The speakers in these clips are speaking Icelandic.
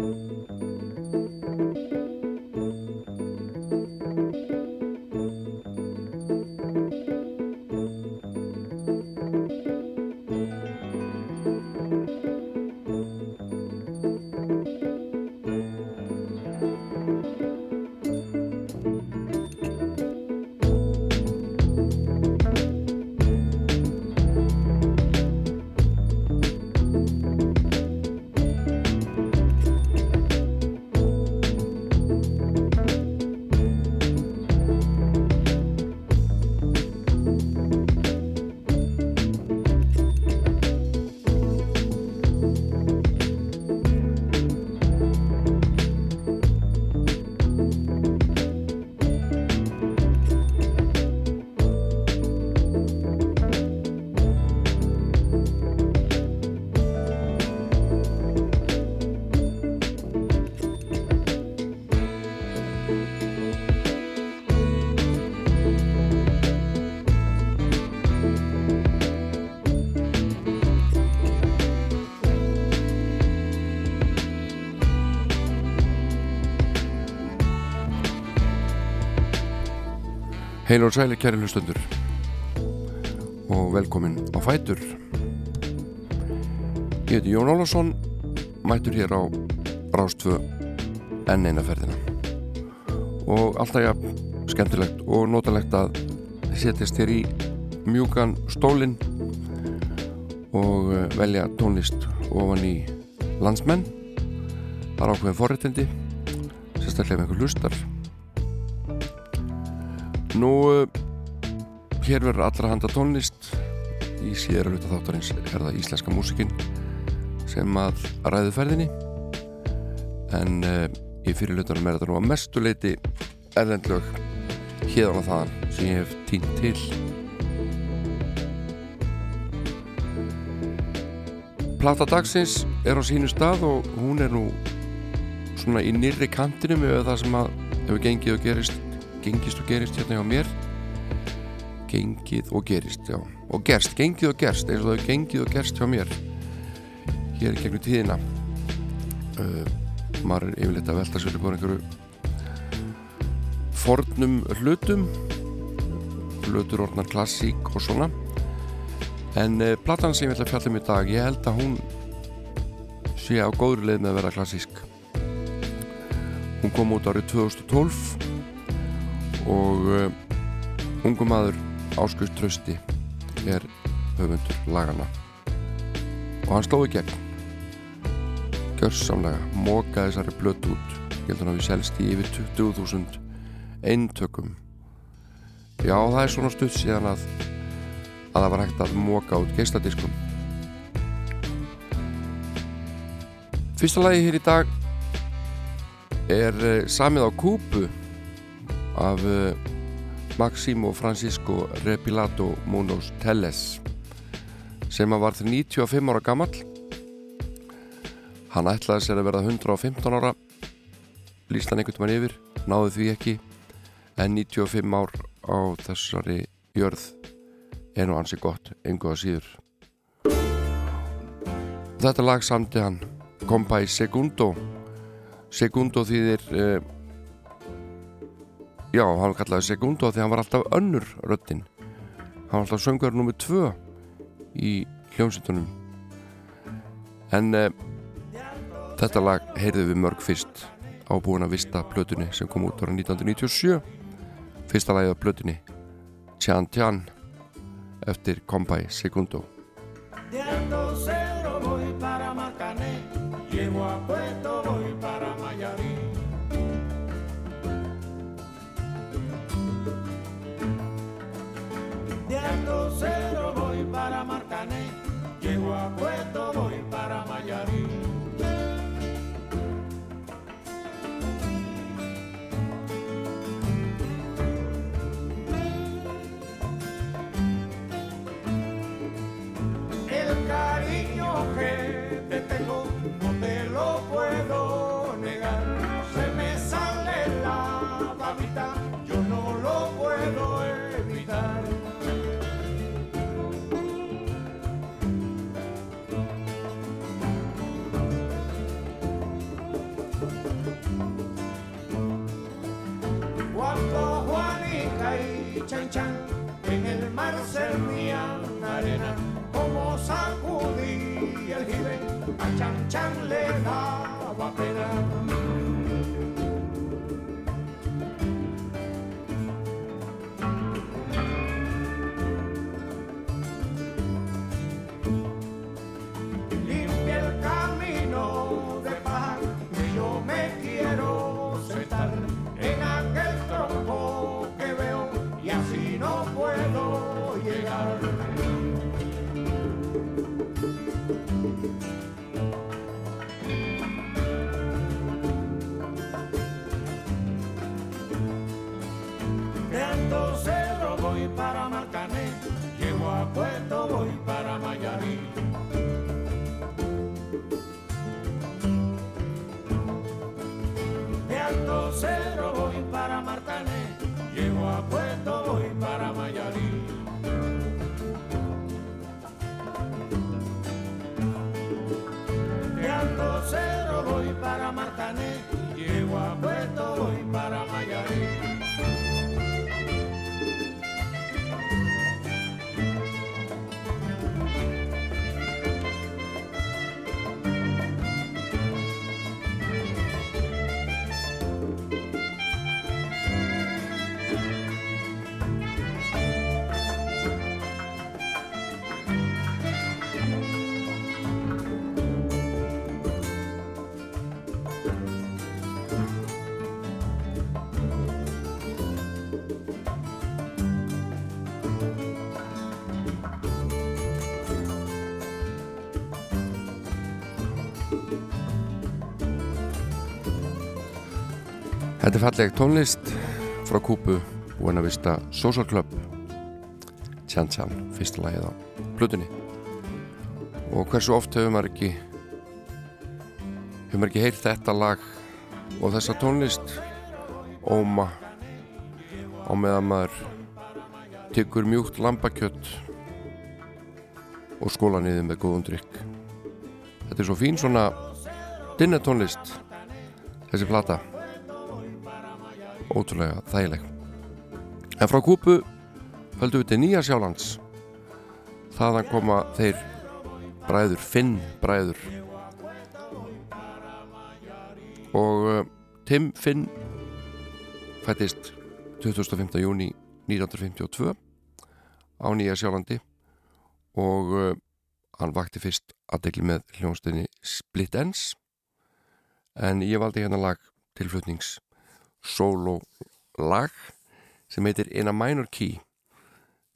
Música Heil og sæli kæri hlustundur og velkomin á Fætur. Ég heiti Jón Ólafsson mættur hér á Rástfö enn eina ferðina. Og alltaf ja, skemmtilegt og notalegt að setjast hér í mjúkan stólinn og eh, velja tónlist ofan í landsmenn. Það er ákveðin forrættindi sérstaklega með einhver hlustar Nú, eh, hér verður allra handa tónlist. Í síðara hluta þáttarins er það íslenska músikinn sem að ræðu ferðinni. En uh, í fyrir hlutunum er þetta nú að mestuleiti erðendlög hérðan á þaðan sem ég hef tínt til. Plata dagsins er á sínu stað og hún er nú svona í nýri kantinu með það sem að hefur gengið og gerist gengist og gerist hérna hjá mér. Gengið og gerist já. og gerst, gengið og gerst eins og það er gengið og gerst hjá mér. Hér gegnum tíðina. Uh, maður er yfirleitt að velta sér upp á einhverju fornum hlutum. Hlutur orðnar klassík og svona. En uh, platan sem ég vil að fjalla um í dag ég held að hún sé á góður leið með að vera klassísk. Hún kom út árið 2012 og uh, ungum maður Áskust Trösti er höfundur lagana og hann slóði gegn. Görsamlega mókaði þessari blött út. Ég held að hann hafi selst í yfir 20.000 eintökum. Já það er svona stutt síðan að að það var hægt að móka út geistadiskum fyrsta lagi hér í dag er uh, samið á kúpu af uh, Maximo Francisco Repilato Munoz Telles sem að var til 95 ára gammal hann ætlaði sér að verða 115 ára. Líst hann einhvern veginn yfir náðu því ekki. En 95 ár á þessari jörð er nú hansi gott einhverja síður. Þetta lag samti hann Compay Segundo. Segundo þýðir uh, Já, hann kallaði Segundo því hann var alltaf önnur röttin hann var alltaf söngur nummið tvö í hljómsveitunum. En uh, þetta lag heyrðum við mörg fyrst á búin að vista blötunni sem kom út ára 1997 fyrsta lagið af blötunni Tjan Tjan eftir Compay Segundo Llego a Puerto para Marcané, llego a Puerto voy para Mayarí. El cariño que te tengo no te lo puedo Chan en el mar servían arena, como sacudí el jibe, a Chan Chan le daba pena. Puerto voy Þetta er falleg tónlist frá Kúpu Buena Vista Social Club. Tjan Tjan, fyrsta lagið á Plutunni og hversu oft hefur maður ekki hefur maður ekki heyrt þetta lag og þessa tónlist? Óma á meðan maður tekur mjúkt lambakjött og skóla niður með góðum drikk þetta er svo fín svona dinnetónlist þessi plata ótrúlega þægileg. En frá Kúpu höldum við til Nýja Sjálands. Þaðan koma þeir bræður, Finn bræður. Og uh, Tim Finn fættist 25. júni 1952 á Nýja Sjálandi. Og uh, hann vakti fyrst aðdegli með hljónstinni Split Ends. En ég valdi hérna lag tilflutnings solo lag sem heitir In a Minor Key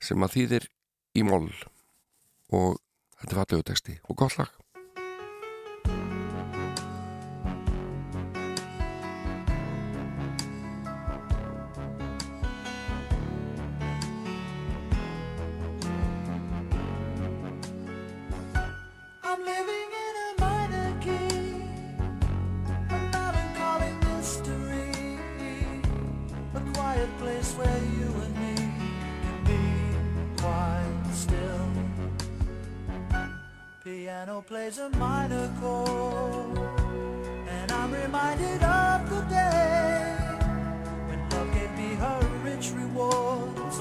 sem að þýðir í moll. Og þetta er fallegu texti og gott lag Piano plays a minor chord, and I'm reminded of the day when love gave me her rich rewards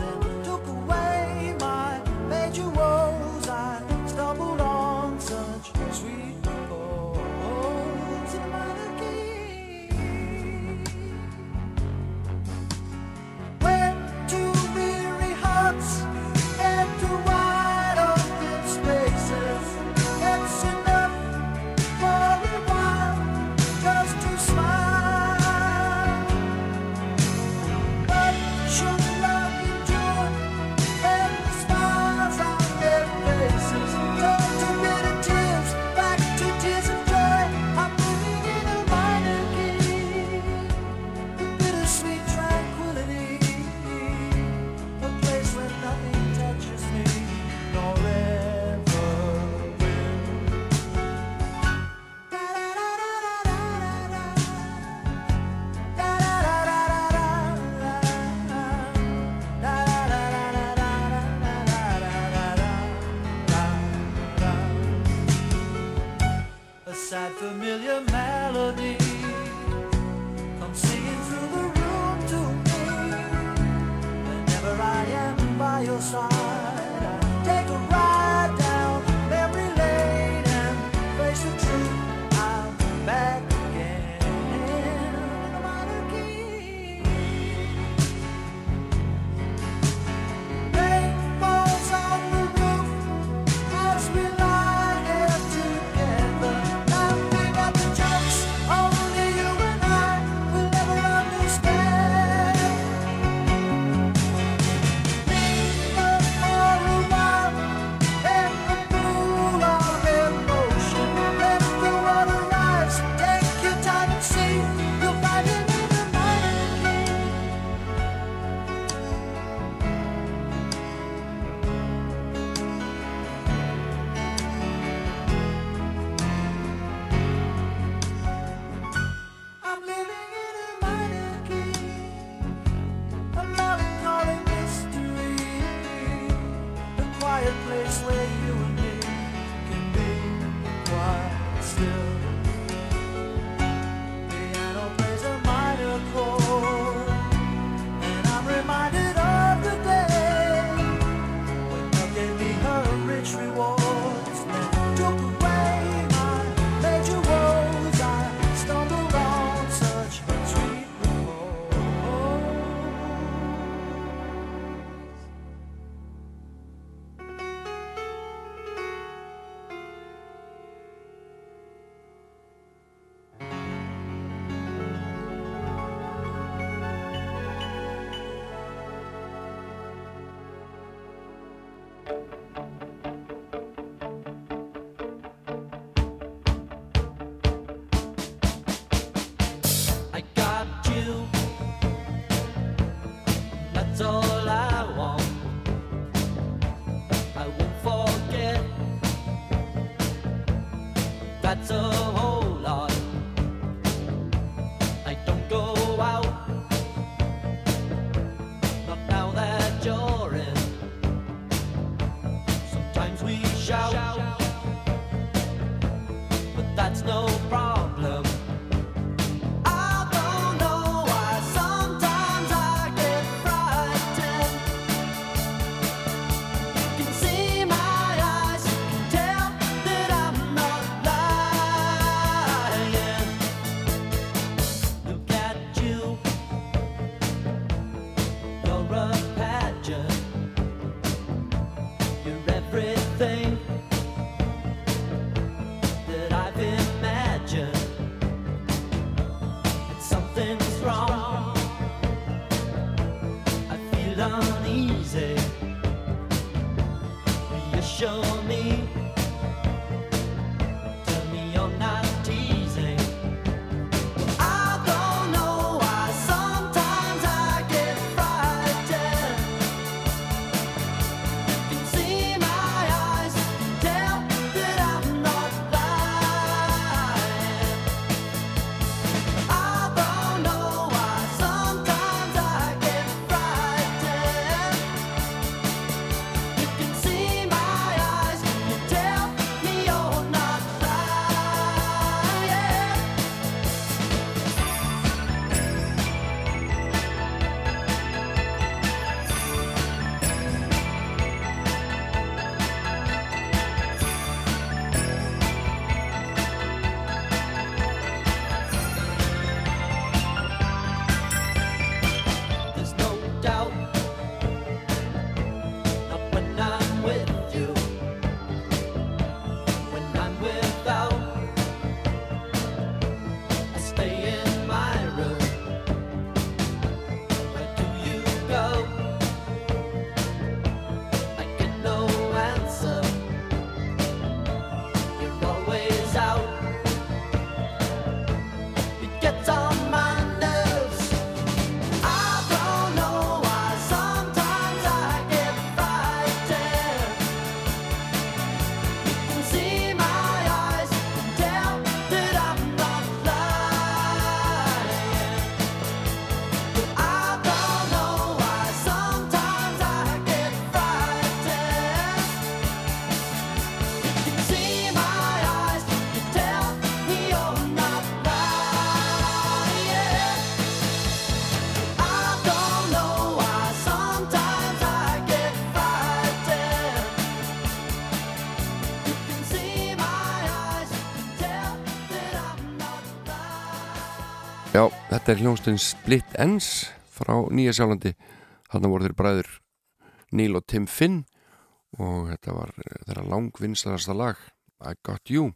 þetta er hljónstinn Split Ends frá Nýja Sjálandi. Þarna voru þeir bræður Neil og Tim Finn og þetta var eh, þeirra langvinnslarasta lag I Got You.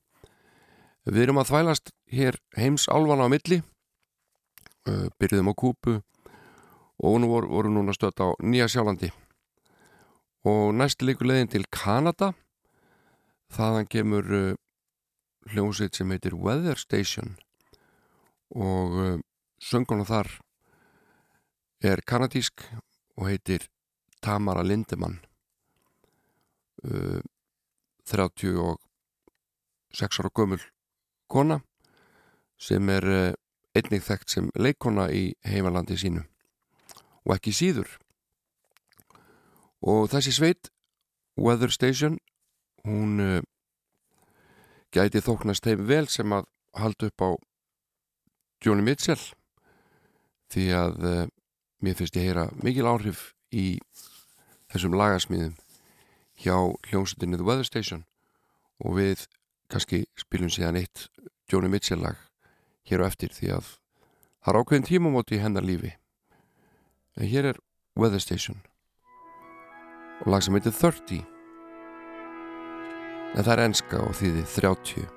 Við erum að þvælast hér heims álfana á milli uh, byrjuðum á Kúpu og nú voru, voru núna stödd á Nýja Sjálandi. Og næsti leikur leiðin til Kanada. Þaðan kemur uh, hljómsveit sem heitir Weather Station. Og sönguna þar er kanadísk og heitir Tamara Lindemann. Uh, 36 ára gömul kona sem er uh, einnig þekkt sem leikona í heimalandi sínu og ekki síður. Og þessi sveit Weather Station hún uh, gæti þóknast þeim vel sem að halda upp á Joni Mitchell því að uh, mér finnst ég heyra mikil áhrif í þessum lagasmíðum hjá hljómsveitinni The Weather Station og við kannski spilum síðan eitt Joni Mitchell lag hér á eftir því að það er ákveðin tímamóti í hennar lífi. En hér er Weather Station og lag sem heitir 30 en það er enska og þýði 30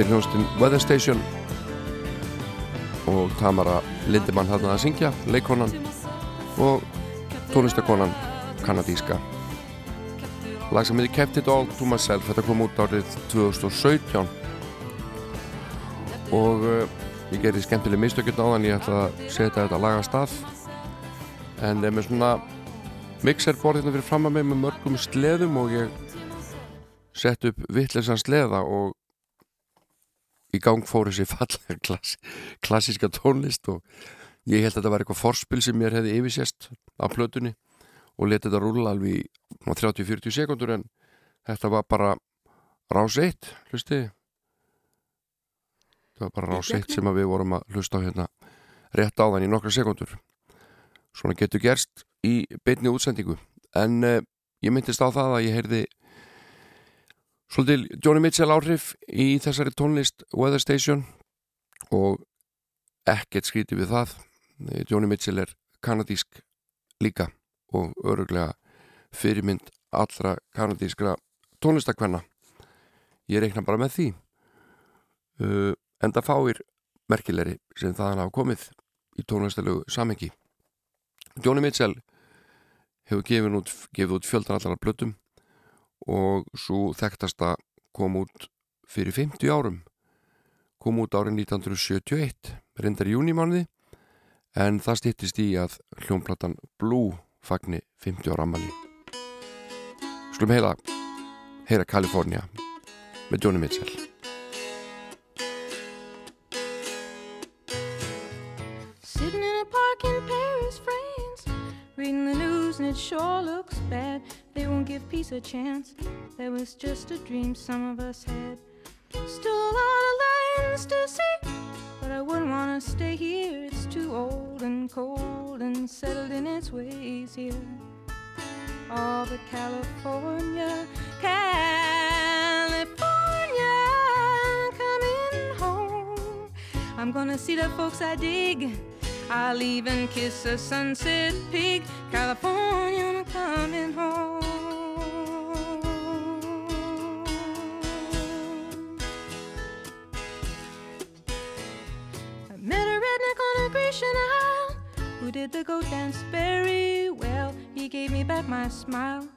Þetta er hljónstinn Weather Station. Og Tamara Lindemann þarna að syngja, leikonan og tónlistakonan kanadíska. Lag sem heitir Kept It All To Myself. Þetta kom út árið 2017 og uh, ég gerði skemmtileg mistökjum á þann ég ætla að setja þetta lag að stað. En er með svona mixerborð hérna fyrir fram að mig með mörgum sleðum og ég sett upp vittlesan sleða og í gang fór þessi fallega klass, klassíska tónlist og ég held að þetta var eitthvað forspil sem mér hefði yfirsést á plötunni og letið þetta rúla alveg í 30-40 sekundur en þetta var bara rás 1 hlusti. Þetta var bara rás 1 sem við vorum að hlusta á hérna rétt á þann í nokkra sekundur svona getur gerst í beinni útsendingu. En uh, ég myndist á það að ég heyrði svolítil Johnny Mitchell áhrif í þessari tónlist Weather Station og ekkert skríti við það. Johnny Mitchell er kanadísk líka og öruglega fyrirmynd allra kanadískra tónlistakvenna ég reikna bara með því. Uh, enda fáir merkilegri sem þaðan hafa komið í tónlistalegu samengi Johnny Mitchell hefur gefið út, gefið út fjöldan allar blötum og svo þekktasta kom út fyrir 50 árum. Kom út árið 1971 reyndar í júnimániði en það stýttist í að hljónplatan Blue fagni 50 ára ammali Skulum heila heyra California með Johnny Mitchell. Sitting in a park in Paris, France, reading the news and it sure looks bad. They won't give peace a chance. That was just a dream some of us had. Still a lot of lands to see, but I wouldn't want to stay here. It's too old and cold and settled in its ways here. Oh, but California, California, coming home. I'm gonna see the folks I dig. I'll even kiss a sunset pig. California, I'm coming home. I met a redneck on a Grecian Isle who did the goat dance very well. He gave me back my smile,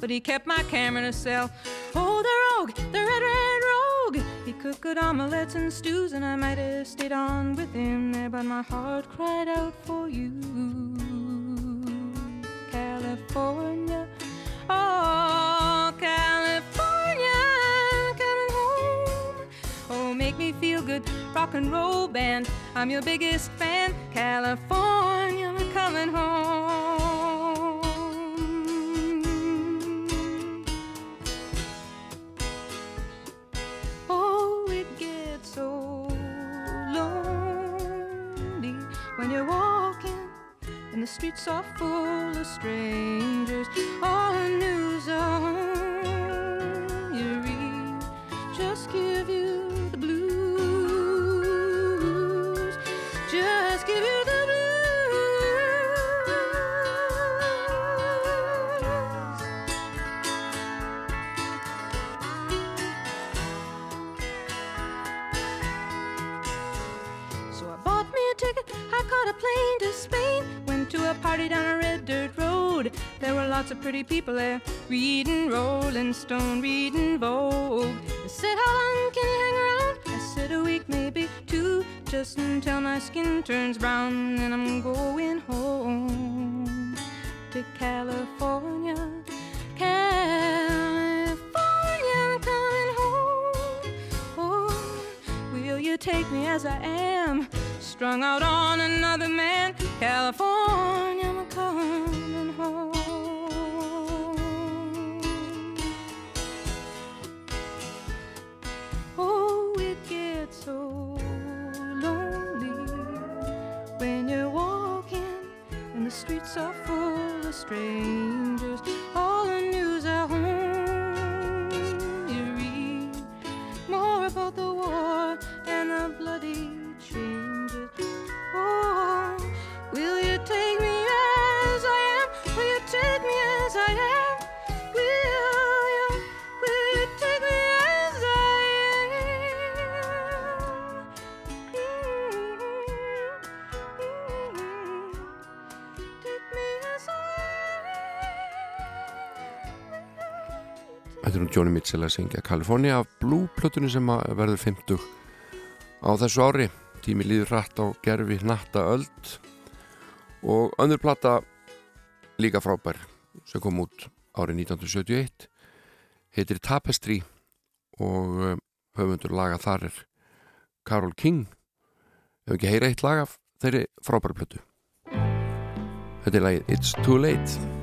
but he kept my camera a cell. Oh, the rogue, the red, red cooked good omelets and stews, and I might have stayed on with him there, but my heart cried out for you. California, oh, California, coming home. Oh, make me feel good rock and roll band. I'm your biggest fan, California, coming home. You're walking and the streets are full of strangers. All the news on you read just give you pretty people there, reading Rolling Stone, reading Vogue. They said, How long can you hang around? I said, A week, maybe two, just until my skin turns brown. And I'm going home to. California, Johnny Mitchell að syngja California af Blue plötunni sem verður 50 á þessu ári. Tími líður hratt á gerfi natta öld og önnur plata líka frábær sem kom út árið 1971 heitir Tapestry og eh, höfundur laga þar er Carol King. Hefur ekki heyra eitt lag af þeirri frábæri plötu. Þetta er lagið It's Too Late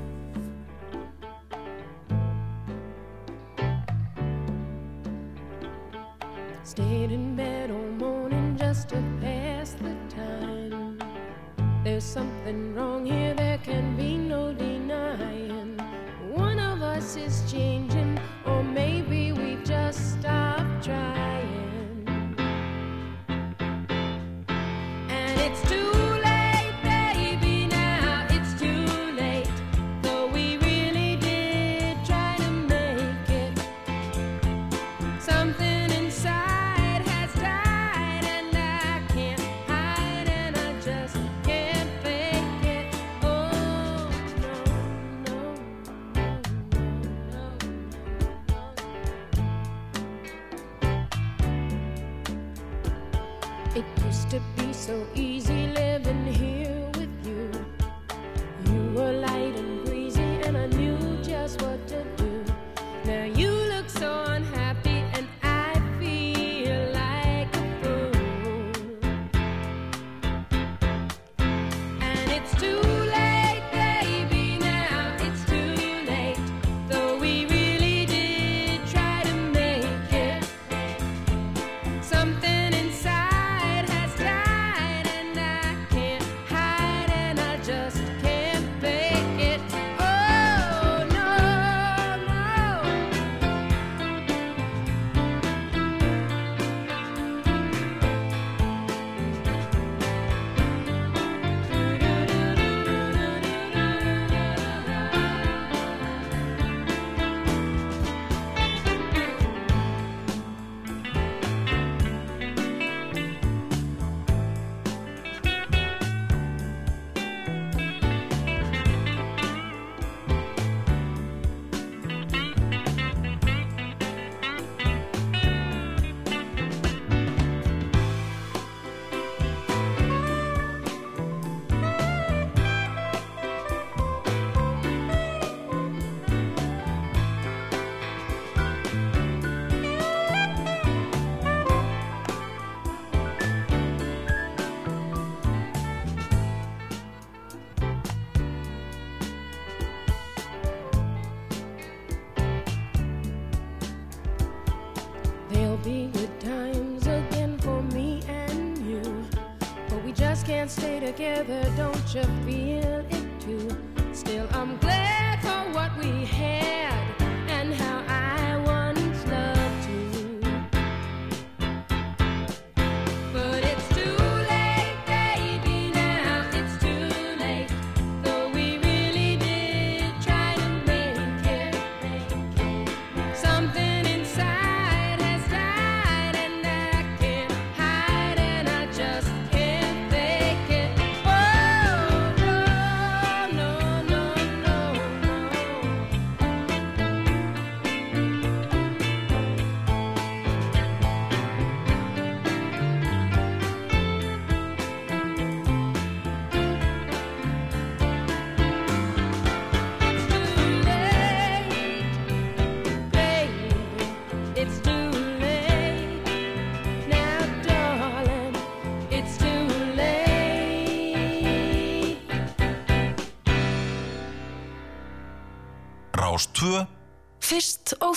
Stayed in bed all morning just to pass the time. There's something wrong here, there can be no denying. One of us is changing, or maybe we've just stopped trying. So easy living here with you. You were light and breezy, and I knew just what to do. Now you look so unhappy, and I feel like a fool. And it's too together, don't you feel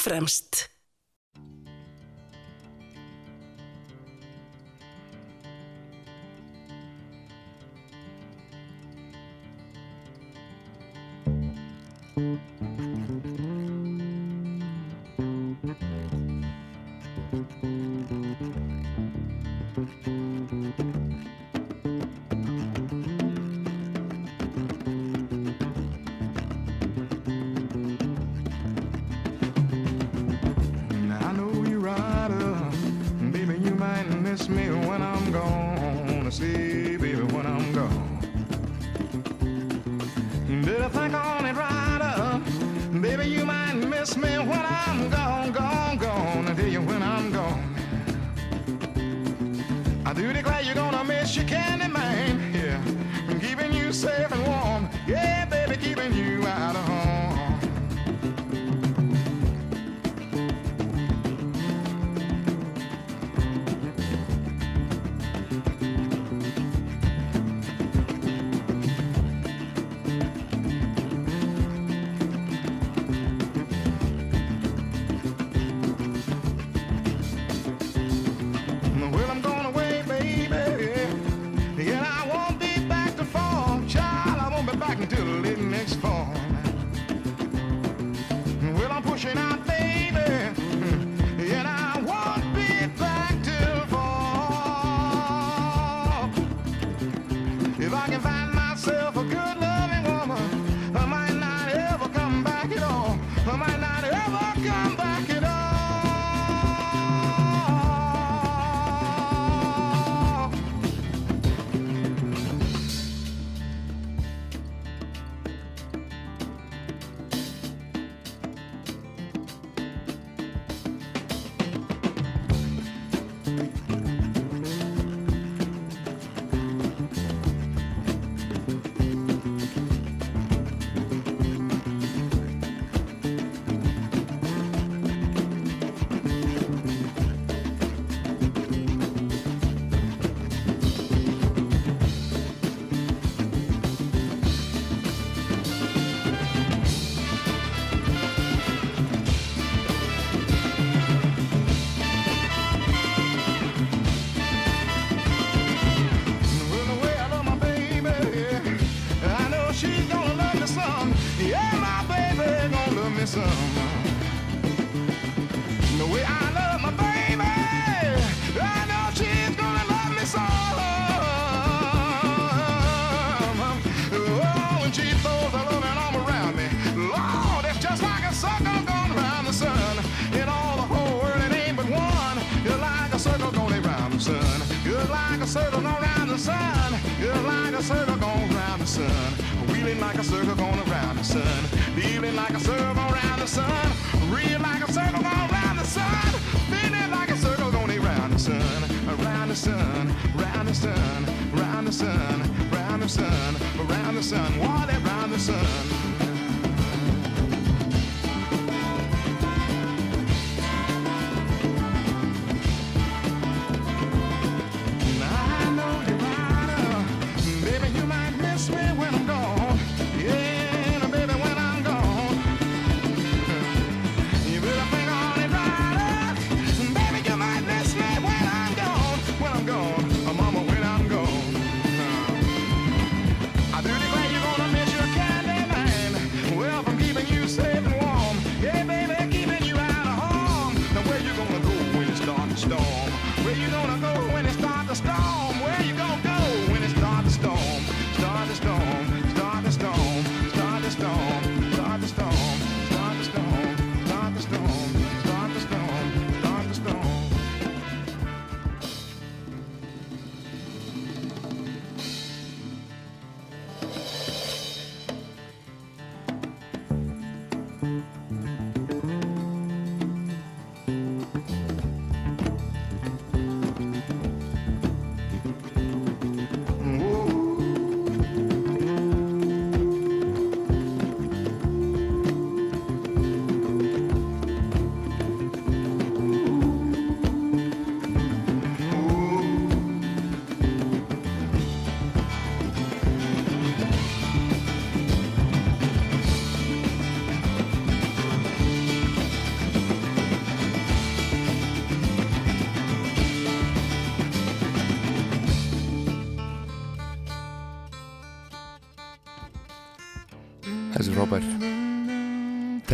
fremst.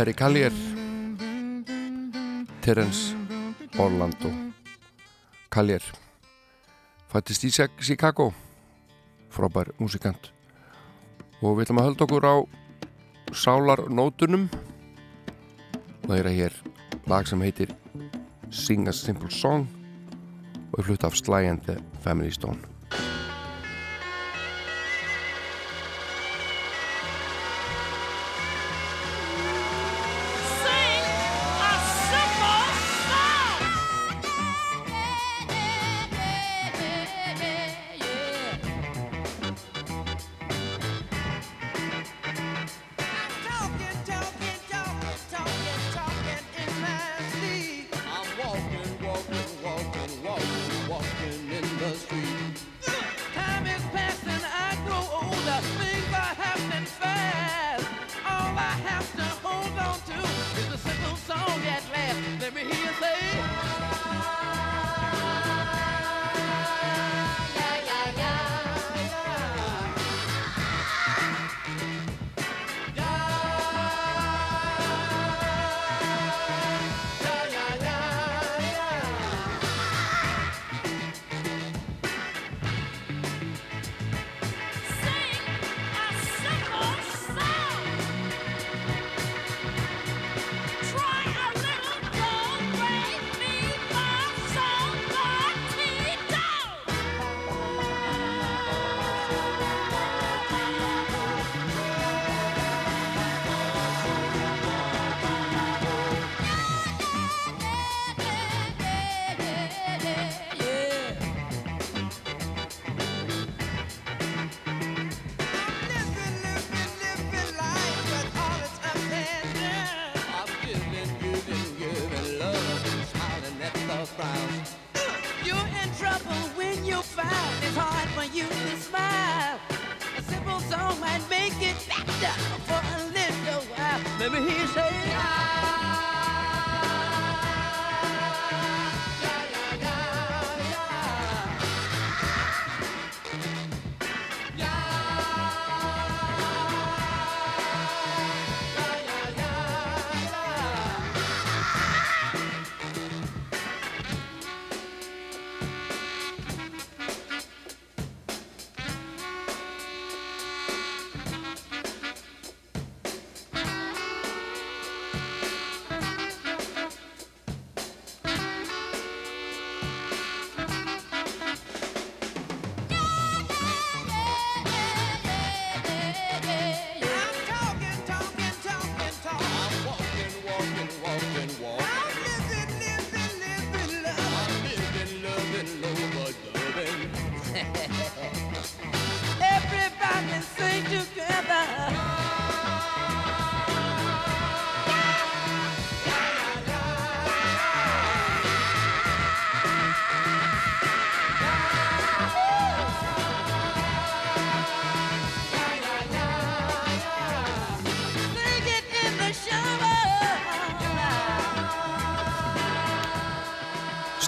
Terry Callier Terence Orlando Callier fættist í Chicago frábær músikant. Og við ætlum að hölda okkur á sálarnótunum. Það er að hér lag sem heitir Sing a Simple Song og er flutt af Sly and the Family Stone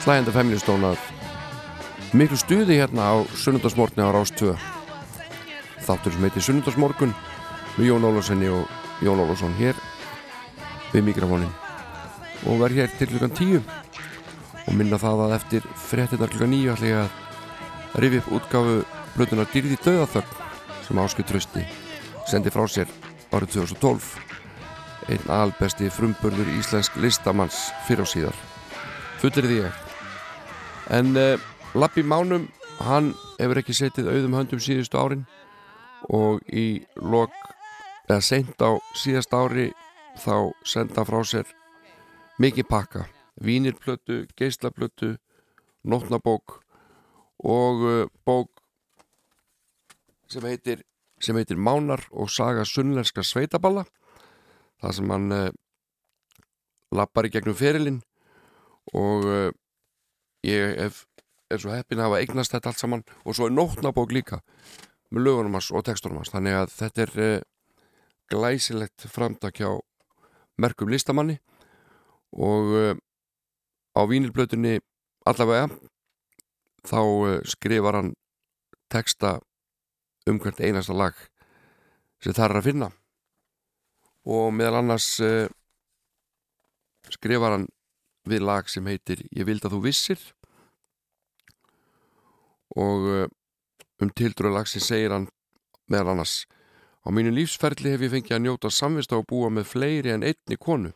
Family Stone að miklu stuði hérna á sunnundarsmorgni á Rás 2 þáttur sem heitir Sunnundarsmorgun með Jón Ólafssoni og Jón Ólafsson hér við mikrofónin og verð hér til klukkan 10 og minna það að eftir fréttinnar klukkan 9 ætla ég að rifi upp útgáfu blötunar Dýrði döðaþögn sem Áskil Trösti sendi frá sér árið 2012 einn albesti frumburður íslensk listamanns fyrir og síðar. Fullir því ég en uh, Lappi Mánum hann hefur ekki setið auðum höndum síðustu árin og í lok eða seint á síðast ári þá senda frá sér mikið pakka. Vínirplötu, geislaplötu nótnabók og uh, bók sem heitir sem heitir Mánar og saga sunnlenska sveitaballa það sem hann uh, lappar í gegnum ferilinn og uh, ég hef, er svo heppin að hafa eignast þetta allt saman og svo er nótnabók líka með lögunum hans og textunum hans. Þannig að þetta er uh, glæsilegt framtak hjá merkum listamanni og uh, á vínilblötunni allavega þá uh, skrifar hann texta um hvert einasta lag sem það er að finna. Og meðal annars skrifar hann við lag sem heitir Ég vild að þú vissir. Og uh, um tildröð lag sem segir hann meðal annars Á mínu lífsferli hef ég fengið að njóta samvist á að búa með fleiri en einni konu.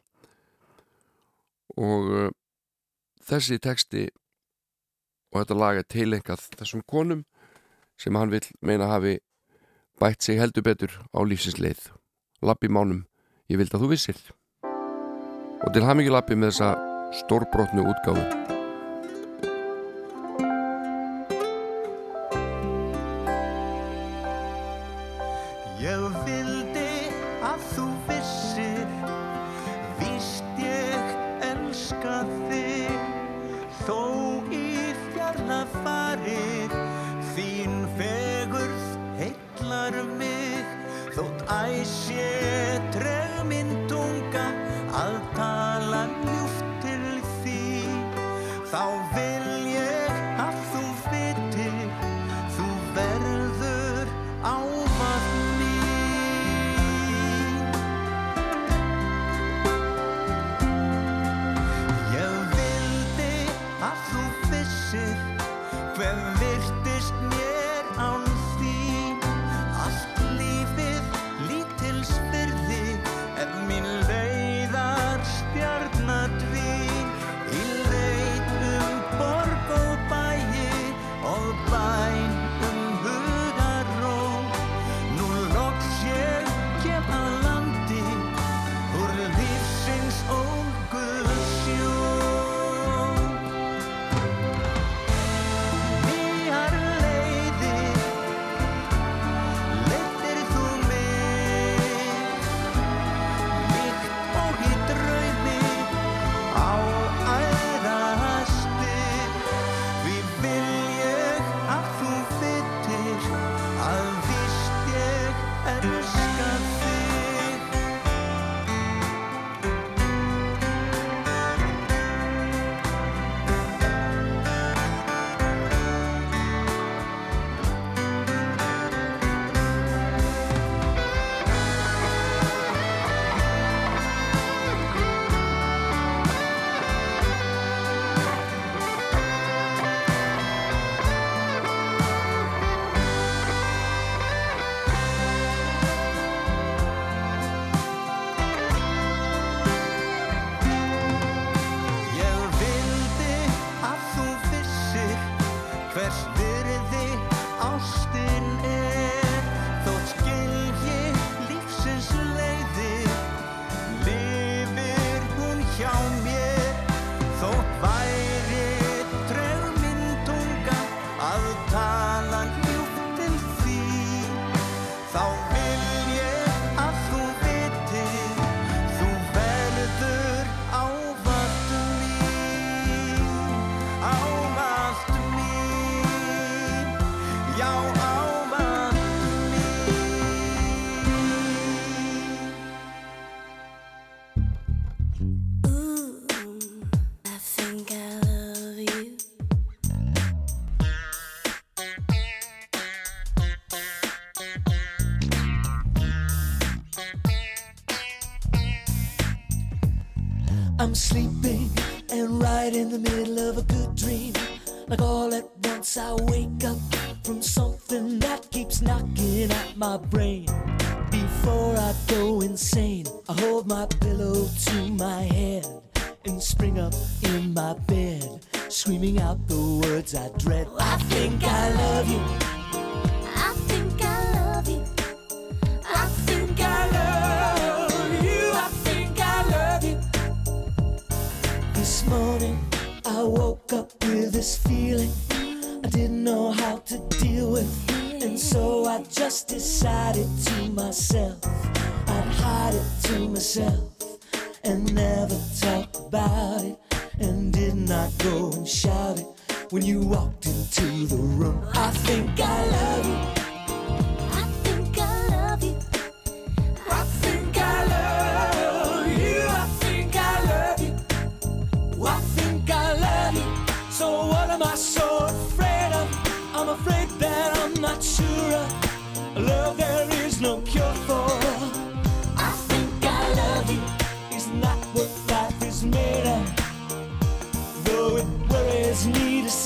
Og uh, þessi teksti og þetta lag er tilengað þessum konum sem hann vil meina hafi bætt sig heldur betur á lífsins leið. Lappi mánum, ég vild að þú vissir. Og til ekki lappi með þessa stórbrotnu útgáfu. Ég vildi að þú vissir Víst ég elska þig. Þó í fjarla farir Þín fegurð heillar mig. Þótt æsje treg sleeping and right in the middle of a good dream. Like all at once I wake up from something that keeps knocking at my brain. Before I go insane, I hold my pillow to my head and spring up in my bed, screaming out the words I dread. I think I love you. Didn't know how to deal with. And so I just decided to myself I'd hide it to myself and never talk about it. And did not go and shout it when you walked into the room. I think I love you.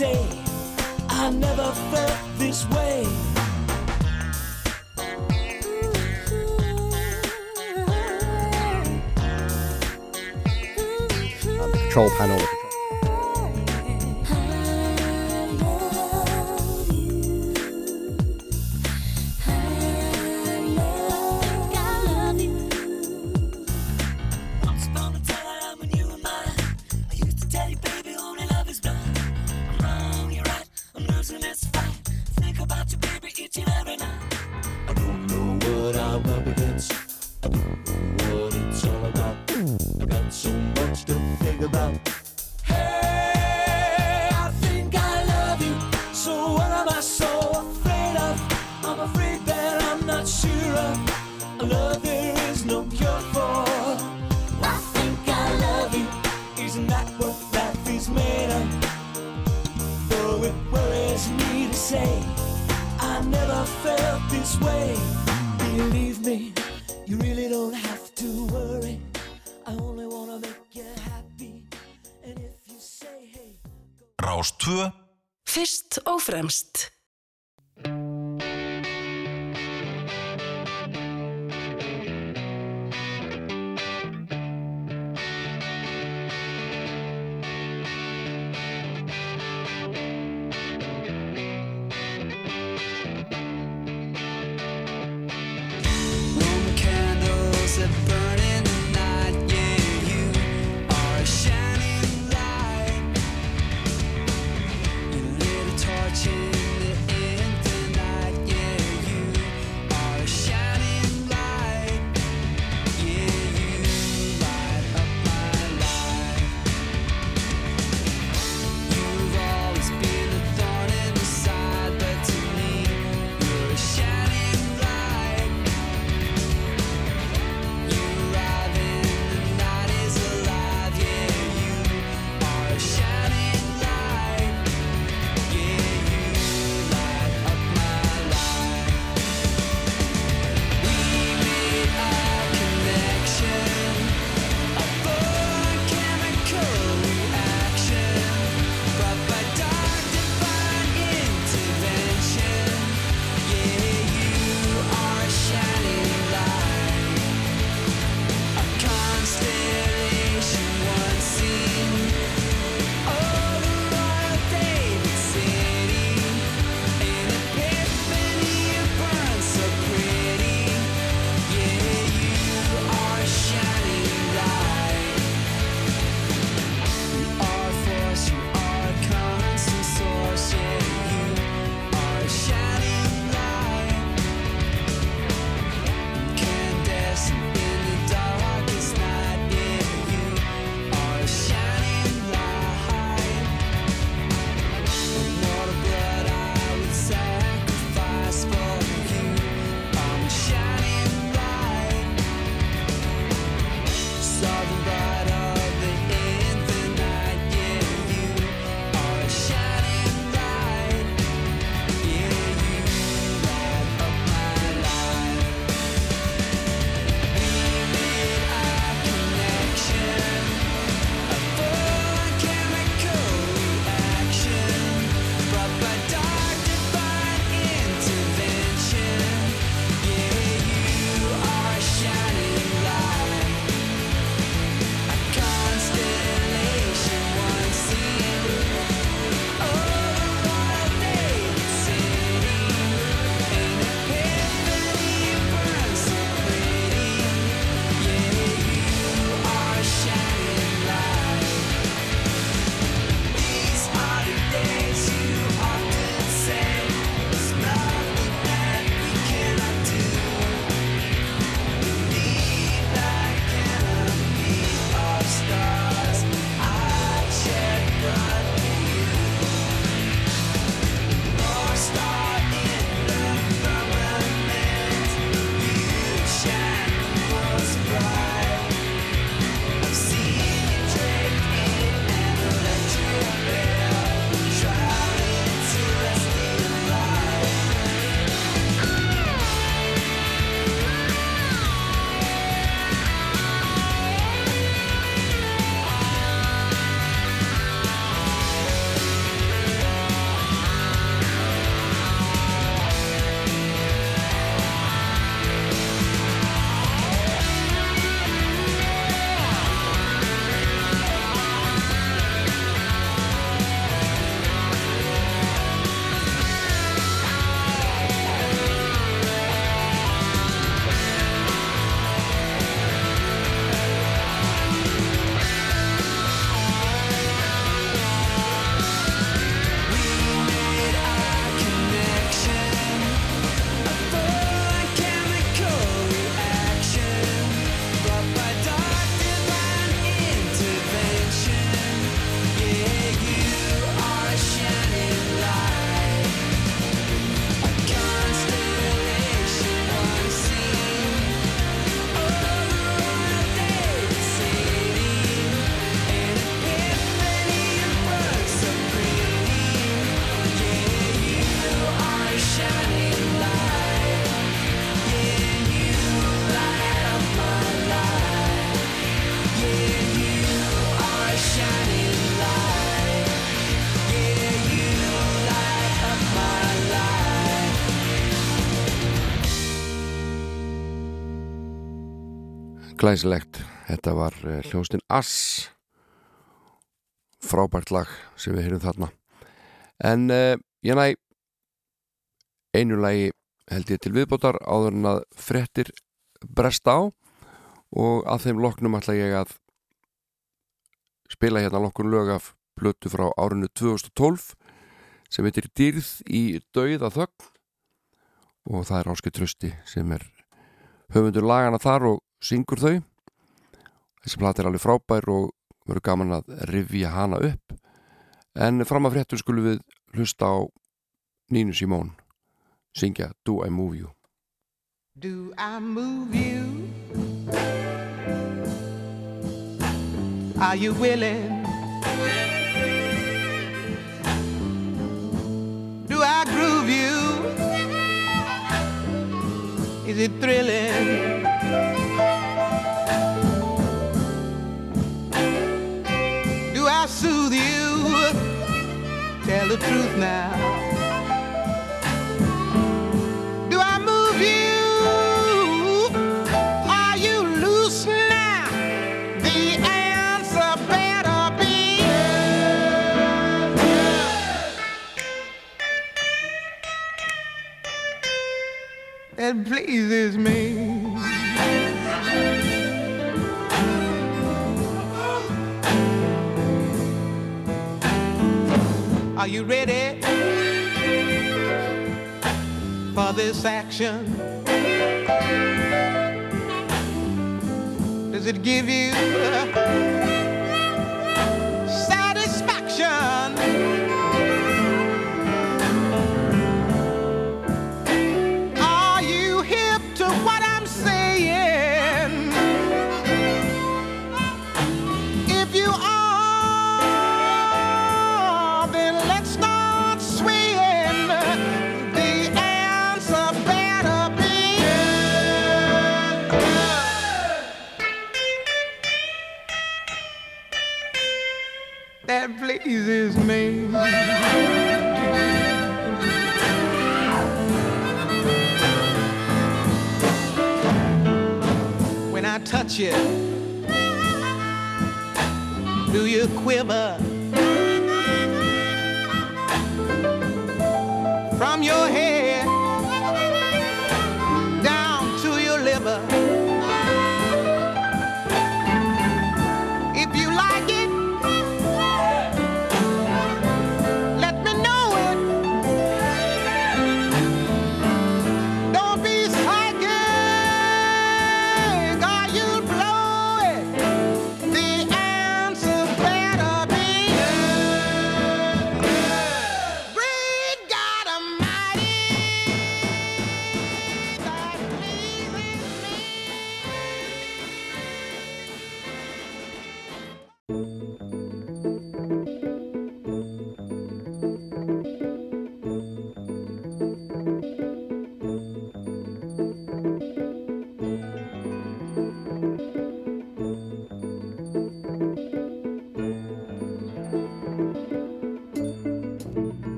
say I never felt this way. The control panel fremst. Glæsilegt. Þetta var uh, hljóðstinn Ass. Frábært lag sem við heyrum þarna. En uh, ég næ einu lagi held ég til viðbótar áður en að frettir bresta á. Og að þeim loknum ætla ég að spila hérna nokkur lög af blötu frá árinu 2012 sem heitir Dýrð í dauða þögn. Og það er Áskei Trösti sem er höfundur lagana þar og syngur þau þessi plati er alveg frábær og verður gaman að rifja hana upp en fram að fréttur skulum við hlusta á Nínu Simón syngja Do I Move You Do I move you? Are you willing? Do I groove you? Is it thrilling? Soothe you? Tell the truth now. Do I move you? Are you loose now? The answer better be. That pleases me. Are you ready for this action? Does it give you Pleases me. When I touch you, do you quiver? From your head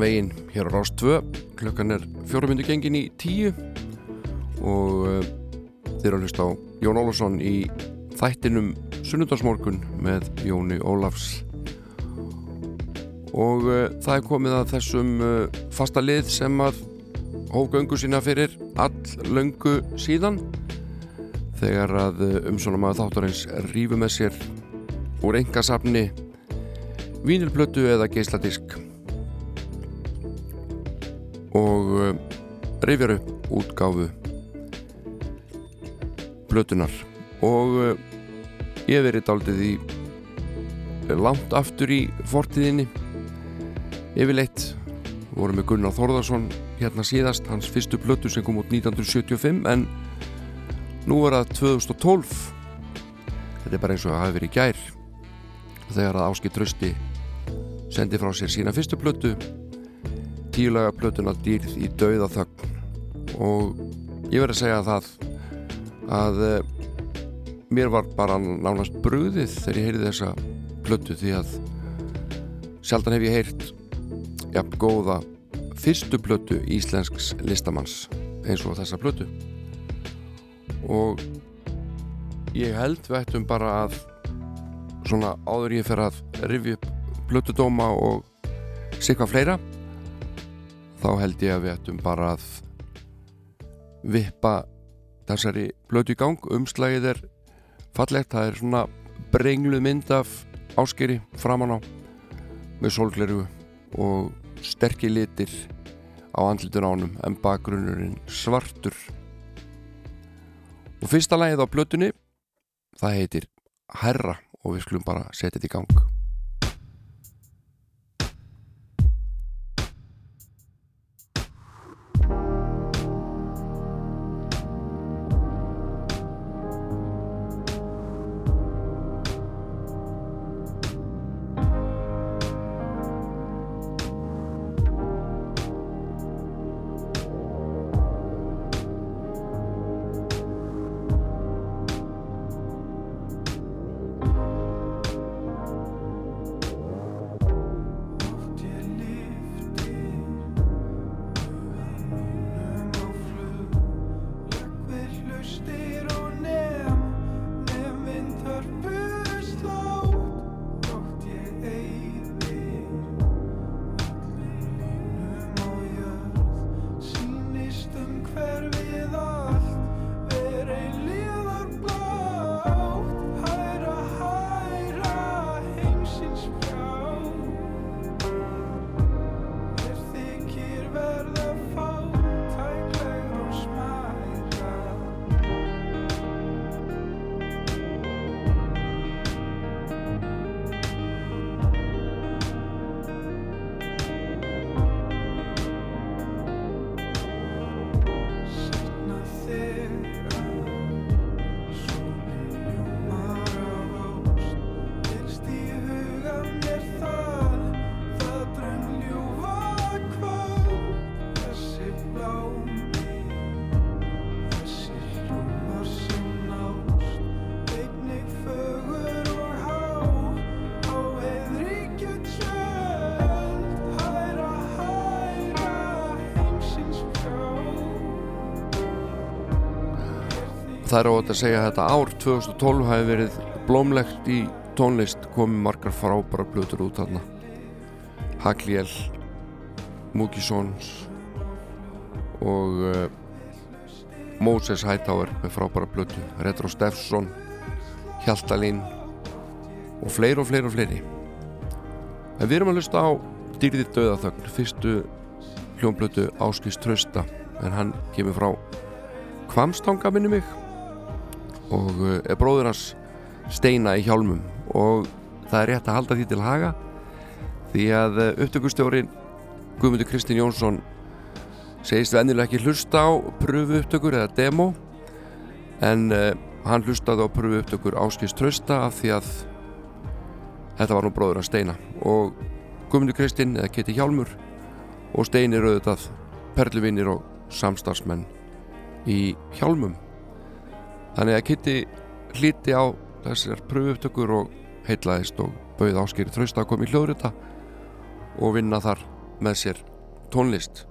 áfram veginn hér á Rás 2 klukkan er fjórumundu gengin í tíu. Og uh, þeir að hlusta á Jón Ólafsson í þættinum Sunnundarsmorgun með Jóni Ólafs. Og uh, það er komið að þessum uh, fasta lið sem að hófgöngu sína fyrir all löngu síðan. Þegar að umsónum að þáttarins rífu með sér úr engasafni vínilplötu eða geisladisk og uh, rifjar upp útgáfu plötunar og uh, ég verið daldið í langt aftur í fortíðinni. Yfirleitt vorum við Gunnar Þórðarsson hérna síðast, hans fyrstu plötu sem kom út 1975 en nú er það 2012 þetta er bara eins og að hafi verið gær þegar að Áski Trösti sendi frá sér sína fyrstu plötu tíulega plötuna dýrð í dauða þögn. Og ég verði að segja það að uh, mér var bara nánast brúðið þegar ég heyrði þessa plötu því að sjaldan hef ég heyrt jafn góða fyrstu plötu íslensks listamanns eins og þessa plötu. Og ég held við ættum bara að svona áður ég fer að rifja upp plötudóma og sikka fleira þá held ég að við ættum bara að vippa þessari plötu í gang. Umslagið er fallegt, það er svona brengluð mynd af áskeri framan á með sólgleru og sterkir litir á andlitun ánum en bakgrunnurinn svartur. Og fyrsta lagið á blötunni það heitir Herra og við skulum bara setja þetta í gang Það er óvægt að segja að þetta ár 2012 hafi verið blómlegt í tónlist. Komið margar frábæra blötur út þarna. Hagliel Múkisons og uh, Moses Hightower með frábæra blötu Retro Steffsson Hjaltalín og fleiri og fleiri og fleiri. En við erum að lusta á Dýrðir döðaþögn fyrstu hljónblötu Áskist Trausta. En hann kemur frá Kvamstanga minni mig og uh, er bróður hans steina í hjálmum. Og það er rétt að halda því til haga því að uh, upptökustjórin Guðmundur Kristinn Jónsson segist vennilega ekki hlusta á pröfu upptökur eða demo en uh, hann hlustaði á pröfu upptökur Áskist Trausta af því að þetta var nú bróður hans steina. Og Guðmundur Kristinn eða Keti Hjálmur og steinir auðvitað perluvinnir og samstarfsmenn í hjálmum þannig að Kitty hlíti á þessar pröfuuptökur og heitlaðist og bauð áskýri trösta að koma í hljóðrita og vinna þar með sér tónlist.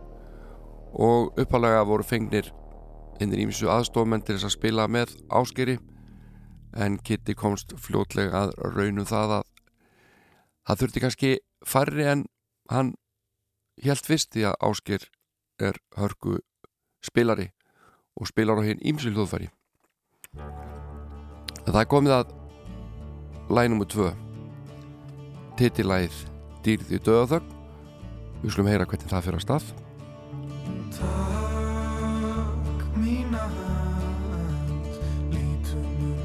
Og uppalega voru fengnir innir ímsu aðstofmenn til þess að spila með áskýri en Kitty komst fljótlega að raunum það að það þurfti kannski færri en hann helt fyrst því að áskýr er hörgu spilari og spilar á hinn ímsu hljóðfæri það komið að læg nr. 2 titilæð Dýrð í döðaþögn við slum heyra hvernig það fyrir að stað. Takk mína hand Lítum um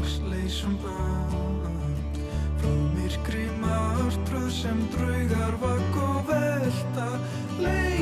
öks Leysum band Frá myrkri martröð sem draugar vakk og velta Lengra,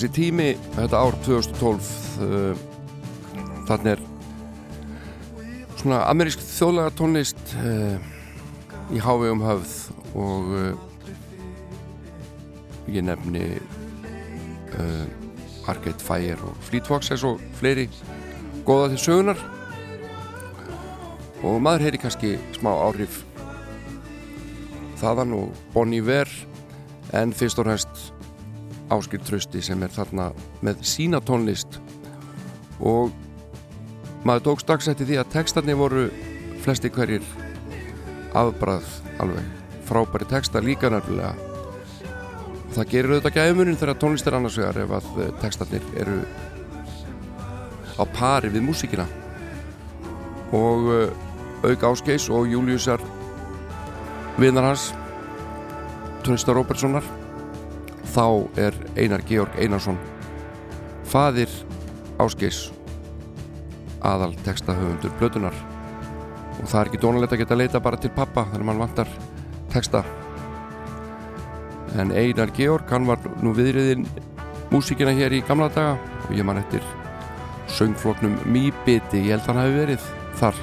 þessi tími, þetta ár 2012 uh, þannig er svona amerísk þjóðlega tónlist uh, í hávegum höfð og uh, ég nefni uh, Arcade Fire og Fleet Foxes og fleiri góða til sögunar og maður heyri kannski smá áhrif þaðan og Bonnie Ver en fyrst og hægst Áskil Trösti sem er þarna með sína tónlist. Og maður tók strax eftir því að textarnir voru flesti hverjir afbrað alveg. Frábæri texta líka nefnilega. Það gerir auðvitað gæðumunin þegar tónlist er annars vegar ef að eh, textarnir eru á pari við músíkina. Og uh, auk Áskeis og Júliusar vinnar hans Trösta Róbertssonar þá er Einar Georg Einarsson fadir Áskeis aðal textahöfundur blötunar og það er ekki dónalegt að geta leita bara til pappa þannig að mann vantar texta. En Einar Georg hann var nú viðriðin músíkina hér í gamla daga og ég man eftir söngfloknum Mýbiti, ég held að hann hafi verið þar.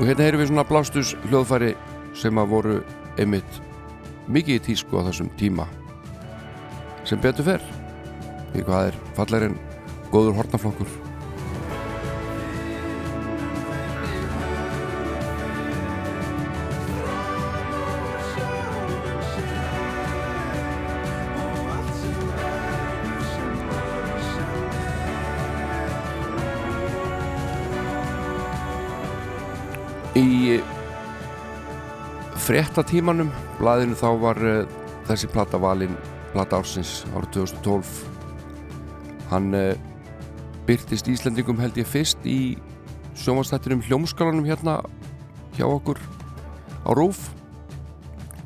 Og hérna heyrum við svona blástus hljóðfæri sem að voru einmitt mikið í tísku á þessum tíma. Sem betur fer því hvað er fallar en góður hortnaflokkur fréttatímanum. Blaðinu þá var uh, þessi plata valin plata ársins árið 2012 hann uh, byrtist Íslendingum held ég fyrst í sjómanstættinum hljómskalanum hérna hjá okkur á Róf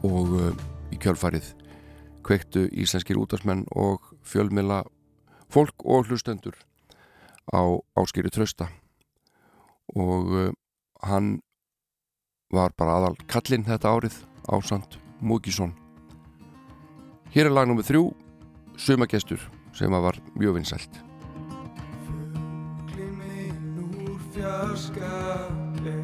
og uh, í kjölfarið kveiktu íslenskir útvarsmenn og fjölmila fólk og hlustendur á áskýri trösta og hann var bara aðal kallinn þetta árið ásand Múkisson Hér er lag nummið þrjú Sumagestur sem að var mjög vinsælt. Gliminn úr fjarska er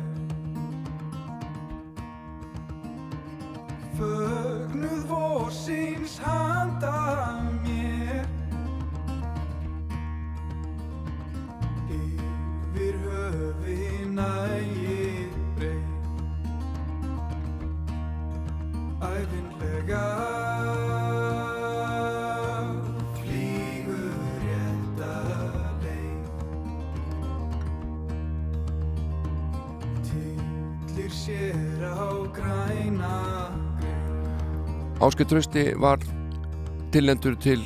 Fögnuð vorsins handa mér. Yfir höfi nægir Æfinlega flýgur rétta leið Tillir sér á græna Áskei Trösti var tillendur til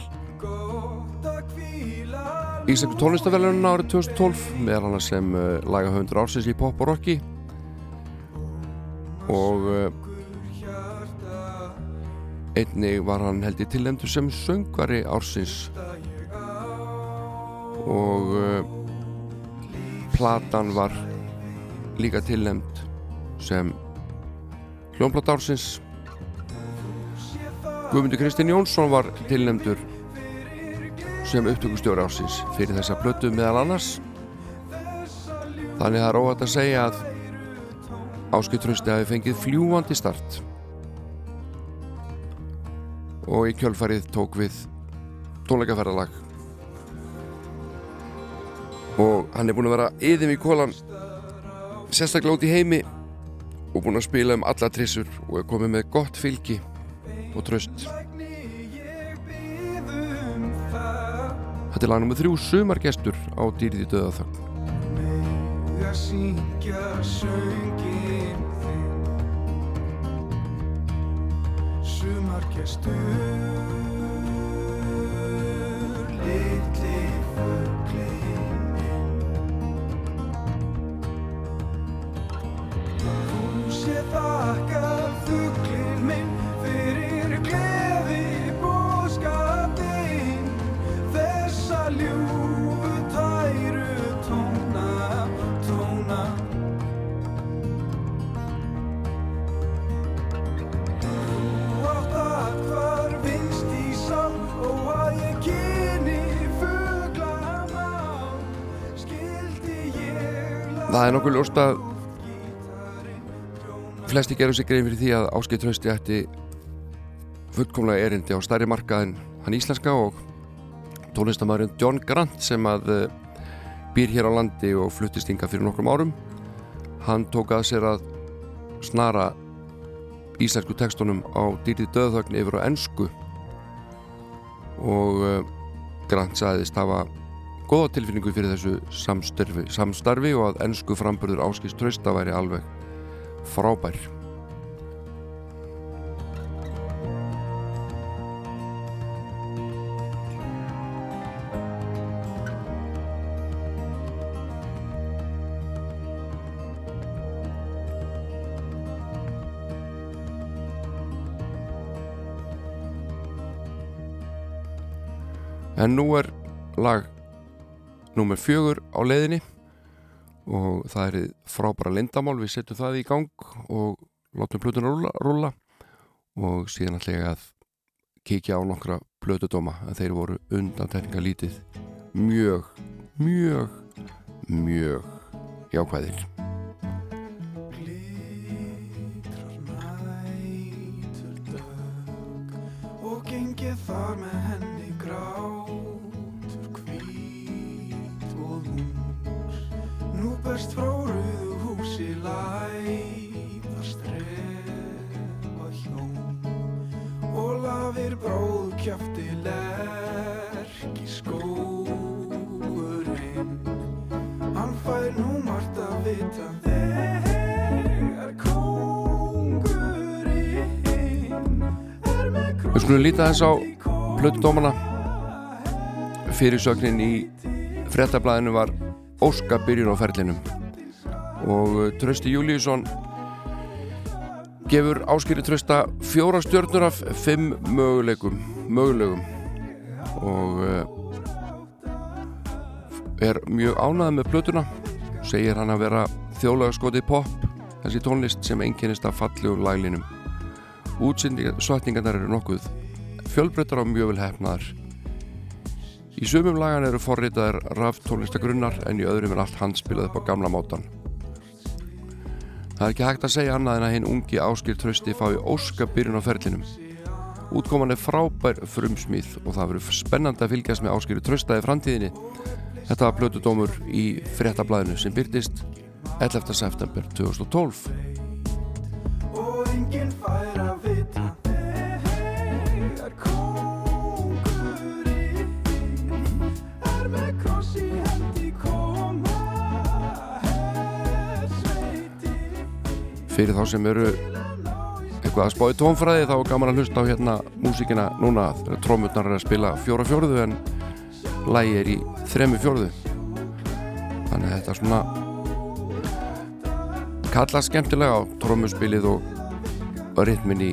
Íslensk tónlistavelunum árið 2012 meðal annars sem uh, lagahöfundur ársins í pop og rocki. Og uh, einnig var hann held ég tillendur sem söngvari ársins. Og uh, platan var líka tilnefnd sem hljónplata ársins. Guðmundur Kristinn Jónsson var tilnefndur sem upptökustjóri ársins fyrir þessa plötu meðal annars. Þannig það er óvægt að segja að Áskei Trausti hafi fengið fljúandi start og í kjölfarið tók við tónleikaferðalag. Og hann er búin að vera yðum í kólan sérstaklega út í heimi og búin að spila um alla trissur og er komið með gott fylgi og tröst Þetta er lag nummið þrjú sumargestur á dýrði döða þögn að syngja söngin fyrir gleði bóðskapinn þessa ljúfu það er nokkuð ljóst að flesti gerur sig grein fyrir því að Áskei Trausti ætti fullkomlega erindi á stærri markað en hann íslenska og tónlistamæðurinn John Grant sem að eh, býr hér á landi og fluttist hinga fyrir nokkrum árum. Hann tók að sér að snara íslensku tekstunum á dýrið döðþögn yfir á ennsku og uh, Grant sagðist hafa góða tilfinningu fyrir þessu samstarfi, samstarfi og að ennsku framburður áskist trösta væri alveg frábær. En nú er lag nummer fjögur á leiðinni og það er frábæra lindamál, við setjum það í gang og látum plötuna rúlla, rúlla og síðan ætla ég að kíkja á nokkra plötudóma en þeir voru undantekninga lítið mjög, mjög, mjög jákvæðir. og gengið þar með nú berst frá rauðu húsi læða strefa hjón og lafir bróð kjafti lerki skóurinn hann fær nú margt að vita þegar kóngurinn er með Við skulum líta þess á plötudómana. fyrirsögnin í frettablaðinu var Óska byrjun á ferlinum. Og uh, Trösti Júlíusson gefur áskýri Trösta fjóra stjörnur af fimm möguleikum mögulegum. Og uh, er mjög ánæðið með plötuna. Segir hann að vera þjóðlega skotið pop þessi tónlist sem einkennist af fallegum laglinum. Útsendingarnar eru nokkuð fjölbreyttar og mjög vel hefnaðar í sumum lagan eru forritaðar raf tónlistagrunnar en í öðrum er allt handspilað upp á gamla mótan það er ekki hægt að segja annað en að hinn ungi áskil trösti fái óska byrjun á ferlinum. Útkoman er frábær frumsmíð og það verður spennandi að fylgjast með áskilju tröstaði framtíðinni. Þetta var plötudómur í fréttablaðinu sem byrtist 11. september 2012 fyrir þá sem eru eitthvað að spá í tónfræði þá er gaman að hlusta á hérna músíkina núna trómutnar er að spila fjóra fjórðu en lægi er í þremu fjórðu. Þannig að þetta svona kalla skemmtilega á trómuspilið og, ritmin í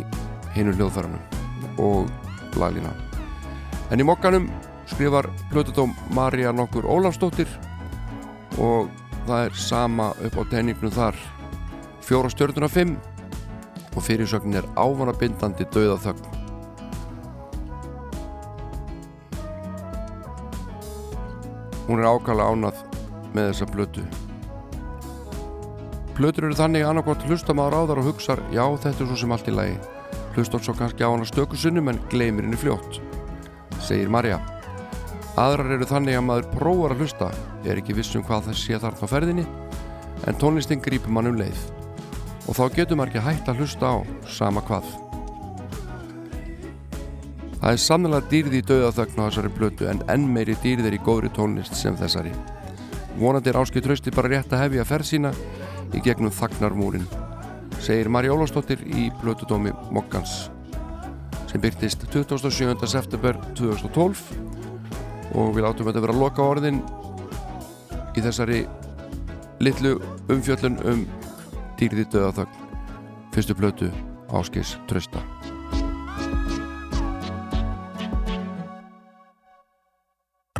hinu hljóðfæranum og laglína. En í mokkanum skrifar plötudóm Marja nokkur Ólafsdóttir og það er sama upp á tenningnum þar fjóra stjörnuna fimm. Og fyrirsögnin er ávanabindandi dauða þögn hún er ákala ánað með þessa blötu blötur eru þannig annarkvæmt hlusta maður á þar og hugsar já þetta er svo sem allt í lagi. Hlustar svo kannski á hana stöku sinnum en gleymir henni fljótt segir Marja aðrar eru þannig að maður prófar að hlusta er ekki viss um hvað það sé þarf á ferðinni en tónlistin grípur mann um leið og þá getur maður ekki hægt að hlusta á sama hvað Það er sannlega dýrði í dauðaþögn á þessari blötu en enn meiri dýrði er í góðri tónlist sem þessari. Vonandi er áskil trösti bara rétt að hefja ferð sína í gegnum þagnarmúrin, segir Marja Ólafsdóttir í blötudómi Mokkans sem byrtist 27. september 2012 og við látum þetta vera að loka orðin í þessari litlu umfjöllun um dýrði dauðaþögn fyrstu blötu áskils trösta.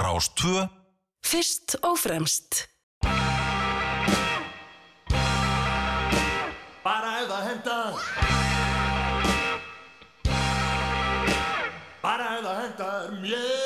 Rástvö Fyrst og fremst. Bara ef það hendar Bara ef það hendar mér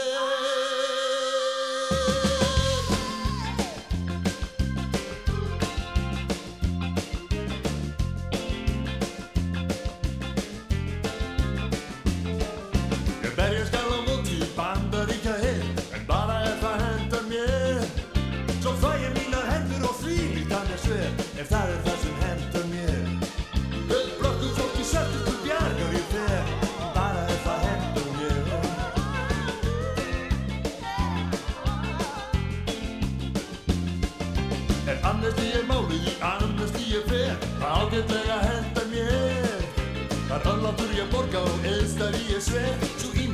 öllatur ég borga og eðstar ég sver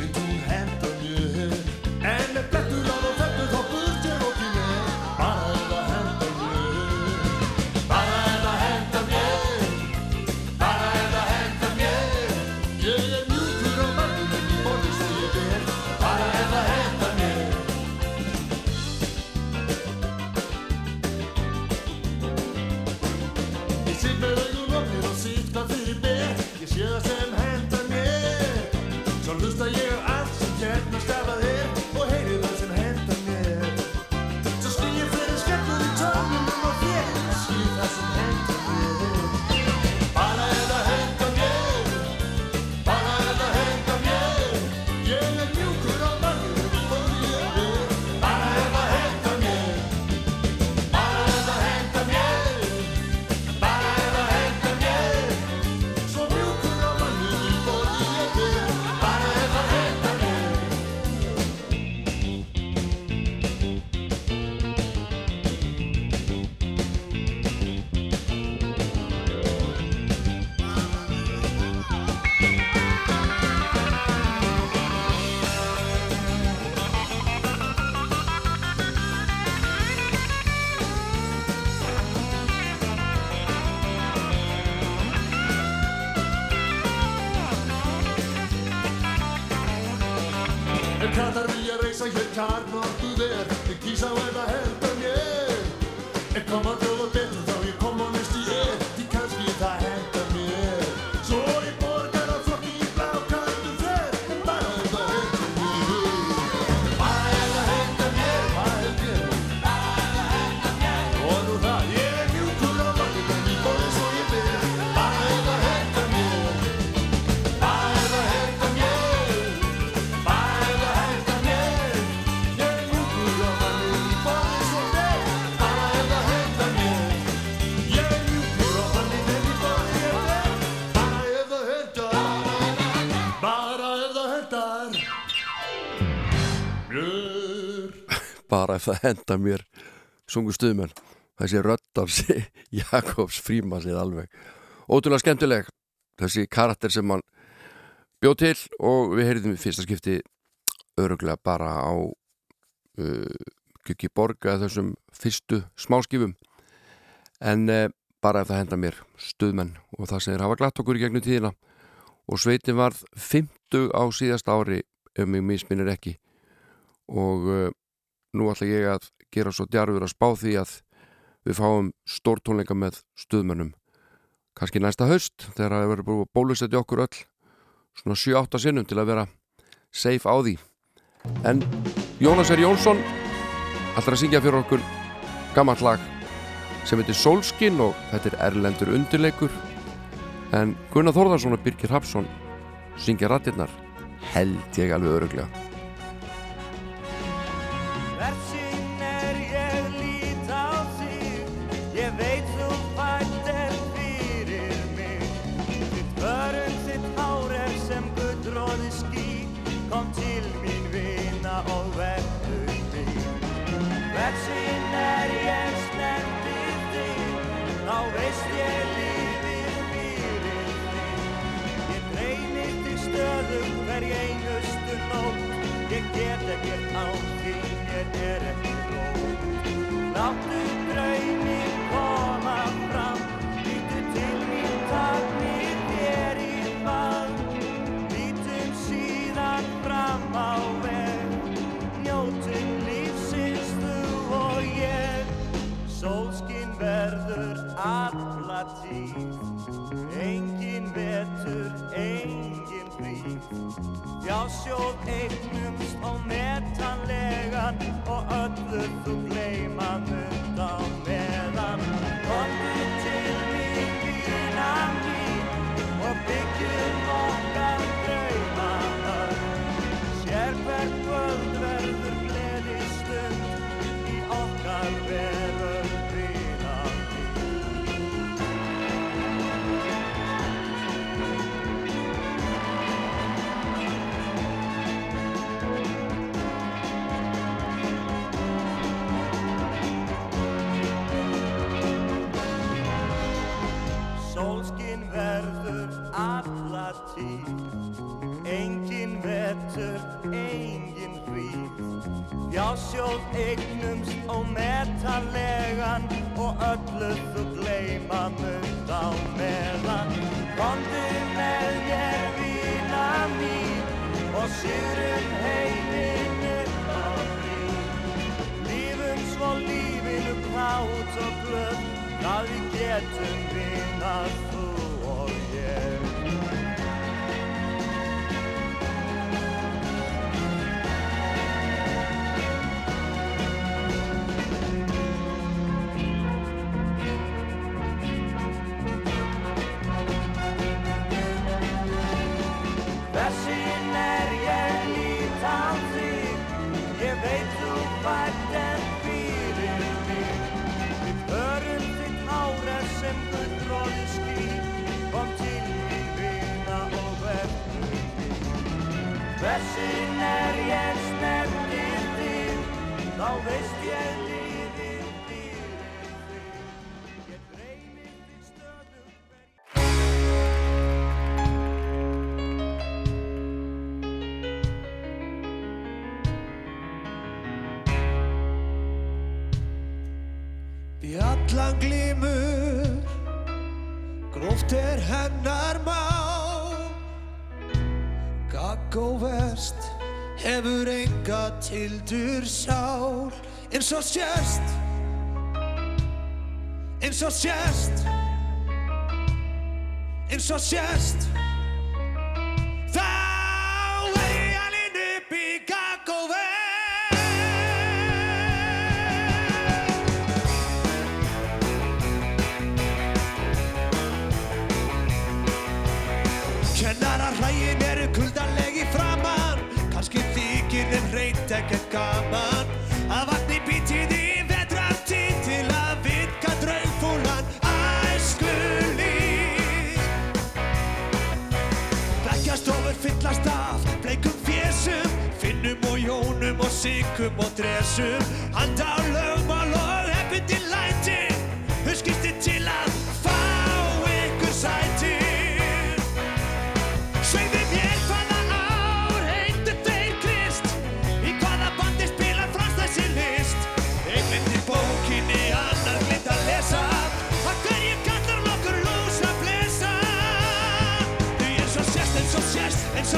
En koma bjóða bara ef það henda mér sungu stuðmenn. Þessi röddars Jakobs Frímas eða alveg ótrúlega skemmtileg. Þessi karakter sem hann bjóð til og við heyrðum í fyrsta skipti öruglega bara á uh, Kjöki Borga þessum fyrstu smáskifum en uh, bara ef það henda mér stuðmenn og það sem þeir hafa glatt okkur í gegnum tíðina. Og sveitin varð 50 á síðasta ári ef mig misminnir ekki. Og uh, nú ætla ég að gera svo djarfur að spá því að við fáum stórtónleika með stuðmönnum. Kannski næsta haust þegar það verður búið að bólusetja okkur öll svona 7-8 sinnum til að vera safe á því. En Jónas R. Jónsson ætlar að syngja fyrir okkur gammalt lag sem heitir Solskin og þetta er erlendur undirleikur. En Gunnar Þórðarsson og Birgir Hapsson syngja rattirnar held ég alveg öruglega ekkert á því mér er ekki rót Láttu draumin koma fram. Lítu til mín, mér þér í fang Lítum síðan fram á veg. Njótum lífsins þú og ég. Sólskin verður alla tíð. Engin vetur, Já, sjóð eignumst og metanlegan og öllu þú gleyma mynd á meðan. Komdu til mín, vina mín og byggjum tíð Engin vetur, engin hríð. Jásjóð eignumst og metarlegan Og öllu þú gleyma mund á meðan. Komdu með mér vina mín Og sigurum heiminn upp á því Lífum svo lífinu kátt og glöð Það við getum vinað þú og ég fætt en fyrir mig. Við hörum þitt ára sem gullróði ský. Kom til mín vina og verður mig Þessin er ég snertir þig Þá veist ég Er hennar má Gagg og verst Hefur enga tildur sál. Eins og sérst Eins og sérst Eins og sérst Þá ekkert gaman Að vakna í bítið í vetrartíð Til að vinka draugfúlan æskulíf Bekkjastofur fyllast af bleikum fésum Finnum og jónum og sykum og dresum. Handa á lögmál og hefði læti Huskisti til að fá ykkur sæti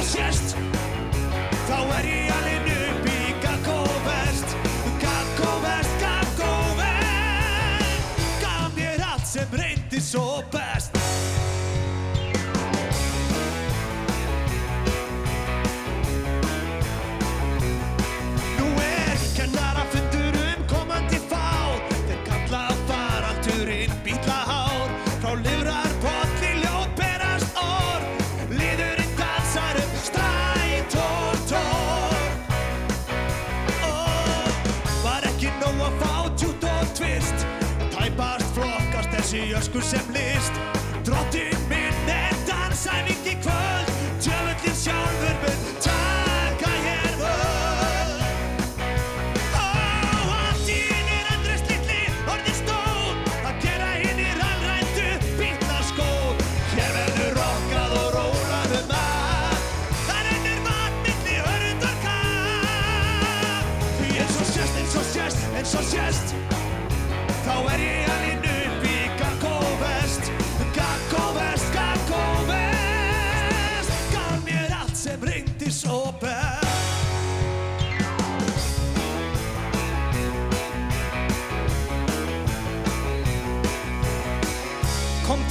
sérst, þessi öskur sem list. Drottinn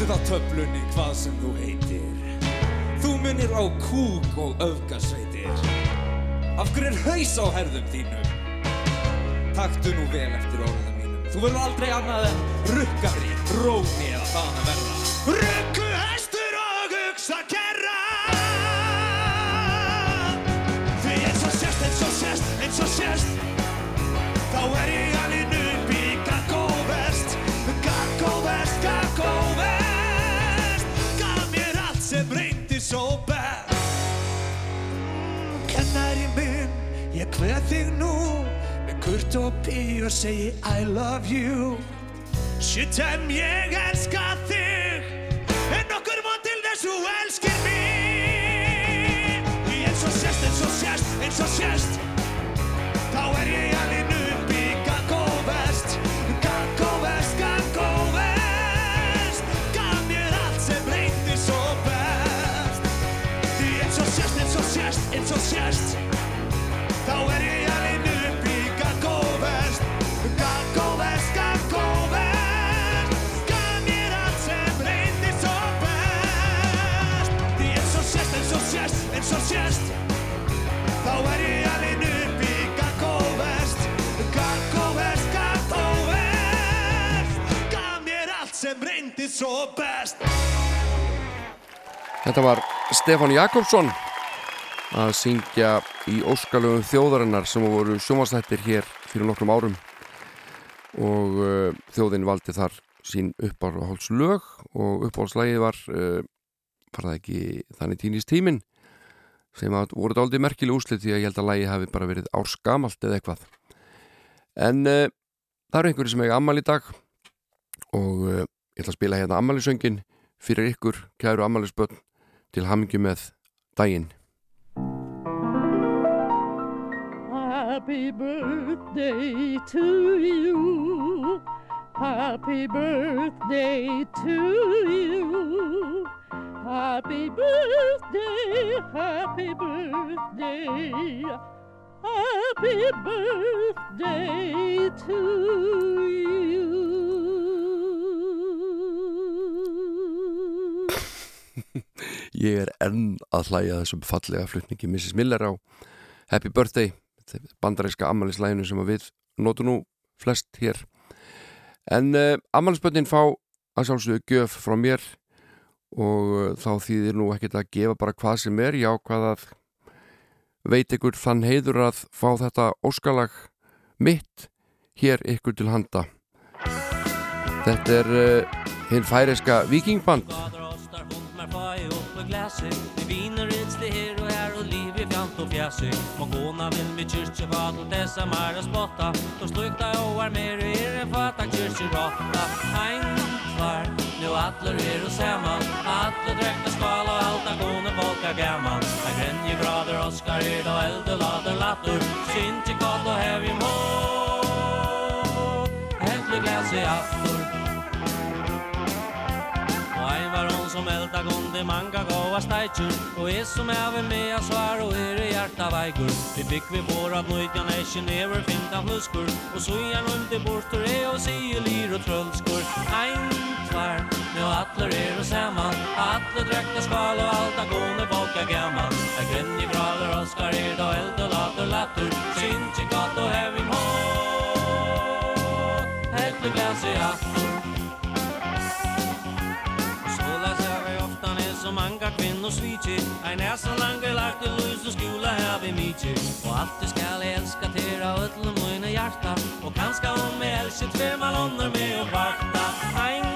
Komdu þá töflunni hvað sem þú heitir. Þú munir á kúk og öfgasveitir. Af hverju er haus á herðum þínum? Taktu nú vel eftir orðum mínum. Þú verður aldrei annað en rukkari, róni eða það að verða. Ruggu hestur og hugsa kerra. Því eins og sérst, eins og sérst, eins og sérst Þá er ég kveð þig nú. Með kurt og pí og segi I love you. Shit, em ég elska þig svo best. Þetta var Stefán Jakobsson að syngja í óskalögum þjóðarinnar sem voru sjómasnættir hér fyrir nokkrum árum. Og uh, þjóðin valdi þar sín uppáhaldslög og uppáhaldslægið var uh, var það ekki þannig týnist tímin sem að voru þetta aldrei merkileg úslit því að ég held að lægi hafi bara verið árskamalt eða eitthvað. En uh, það eru einhverju sem eiga ammal í dag og ég ætla að spila hérna ammalisöngin fyrir ykkur, kæru ammalisbönn til hamingju með daginn Happy birthday to you. Happy birthday to you. Happy birthday, happy birthday. Happy birthday to you. Ég er enn að hlæja þessum fallega flutningi Mrs. Miller á Happy Birthday bandaríska ammælislæginu sem við notum nú flest hér. En uh, ammælisbönnin fá að sjálfsögðu gjöf frá mér og uh, þá þýðir nú ekkert að gefa bara hvað sem er. Ég ákvað að veit ykkur þann heiður að fá þetta óskalag mitt hér ykkur til handa. Þetta er uh, hinn færiska vikingband vaj oppe glasset Det viner ut det her og her og liv i fjant og fjasset Må gåna vil med kyrkje på alt det som er å spotta. Då slukta og er mer i en fatta kyrkje råtta Ein var, nu atler er og saman Atler drekta skala og alta folk folka gammal. Jeg grenje grader, oskar er da eld og lader latter. Synt i kall og hev i mål Hentle glasset aftur. som eldar gonde manga gåa stajtjur Och är som även med jag svär och är i hjärta vägur Vi fick vi våra nöjtjan är kinever finta huskur Och så är han inte bortor är och sig lir och tröllskur. Ein tvär, nu atler er och samman Atler dräkta skal och alta gående baka gammal Jag grönn i graler, oskar er då eld och later latter Synt, tjekat och hevim hårt Helt i glas i aftur. mange kvinder svitje Ein er så langt lagt en lyse skjula her ved mitje Og alltid skal jeg elska tera ödle mine hjarta Og kanska om jeg elsker tve malonner med å vakta Ein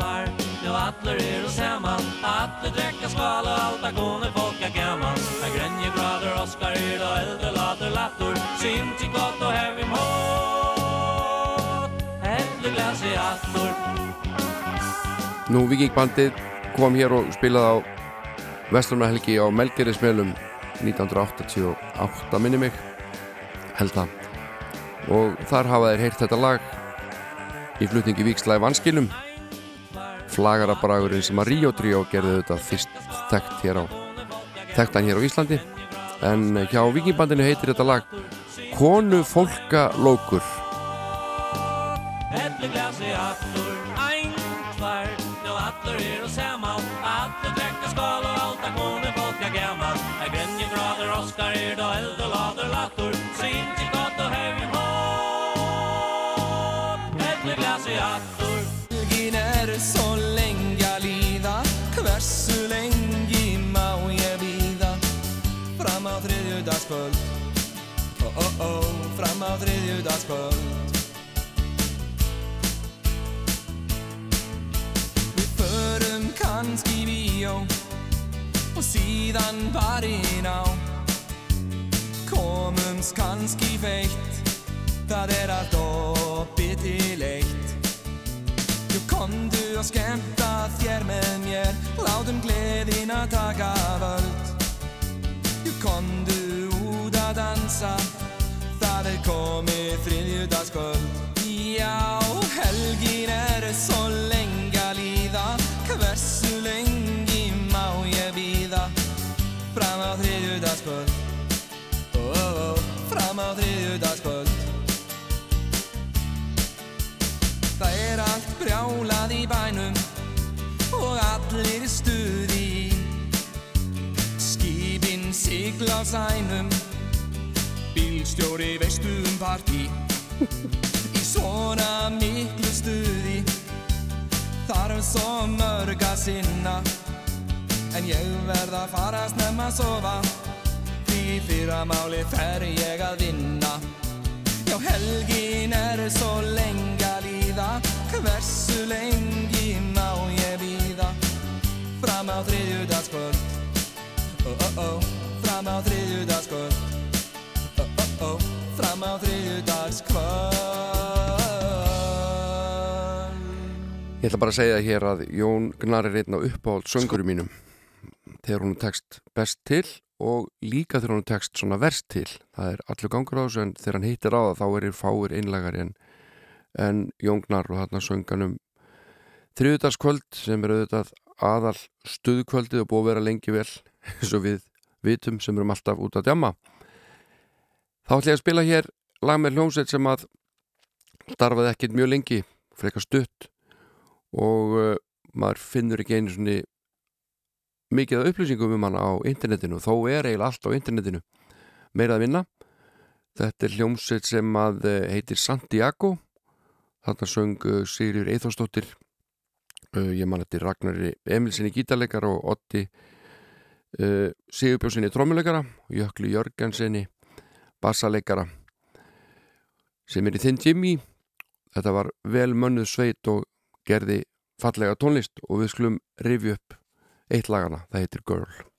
var, nu atler er oss hemma Atler drekka skal og alta kone folk er gammal Ein grenje grader, Oskar yr og eldre later latter. Sint i gott og hevim hårt Eldre glas i atler Nu vi gick bandet kom hér og spilaði á Vestlunarhelgi á Melgerismelum 1988 minni mig held það. Og þar hafa þeir heyrt þetta lag í flutningi Víkslæði vanskilum. Flagarabragurinn sem að Ríó Tríó gerði þetta fyrst þekkt hér á þekktan hér á Íslandi. En hjá Vikingbandinu heitir þetta lag Konu Fólka Lókur. Äpple glas i attor Ein, tvær, nu atler er og saman þriðjudagskvöld Oh oh oh, fram á þriðjudagskvöld. Við förum kannski bíó Og síðan barinn á. Komumst kannski feitt Það er allt opið til eitt. Jú komdu og skemmta þér með mér Látum gleðin að taka völd. Jú komdu að dansa. Það er komið þriðjudagskvöld. Já, helgin er svo lengi að líða. Hversu lengi má ég býða Fram á þriðjudagskvöld. Oh, oh, Fram á þriðjudagskvöld. Það er allt brjálað í bænum og allir stuði. Skipin sigla á sænum Bílstjóri veistu um partí? Í svona miklu stuði Þarf svo mörg að sinna. En ég verð að fara snemma að sofa Því fyrra máli fer ég að vinna. Já, helgin er svo lengi að líða Hversu lengi má ég býða Fram á þriðjudagskvöld. Oh oh oh, fram á þriðjudagskvöld á þriðjudagskvöld. Ég ætla bara að segja hér að Jón Gnar er einn á uppáhald söngurum mínum. Þegar hún tekst best til og líka þegar hún tekst svona verst til. Það er allur gangur á þessu en þegar hann hittir á það þá er fáir einlægari en, en Jón Gnar og þarna sönganum þriðudagskvöld sem er auðvitað aðal stuðkvöldið og búið að vera lengi vel eins og við vitum sem erum alltaf út að djama þá ætla ég að spila hér lag með hljómsveit sem að starfaði ekkit mjög lengi frekar stutt og uh, maður finnur ekki einu svoni mikið upplýsingum um hann á internetinu. Þó er eiginlega allt á internetinu meira að vinna. Þetta er hljómsveit sem að uh, heitir Santiago. Þarna söng uh, Sigurður Eithósdóttir ég man þetta Ragnari Emilsinni gítarleikar og Otti Sigurbjörnsinni trómuleikara Jökli Jörgensinni bassaleikara sem er í þinn Jimmy þetta var vel mönnuð sveit og gerði fallega tónlist og við skulum rifja upp eitt lagana, það heitir Girl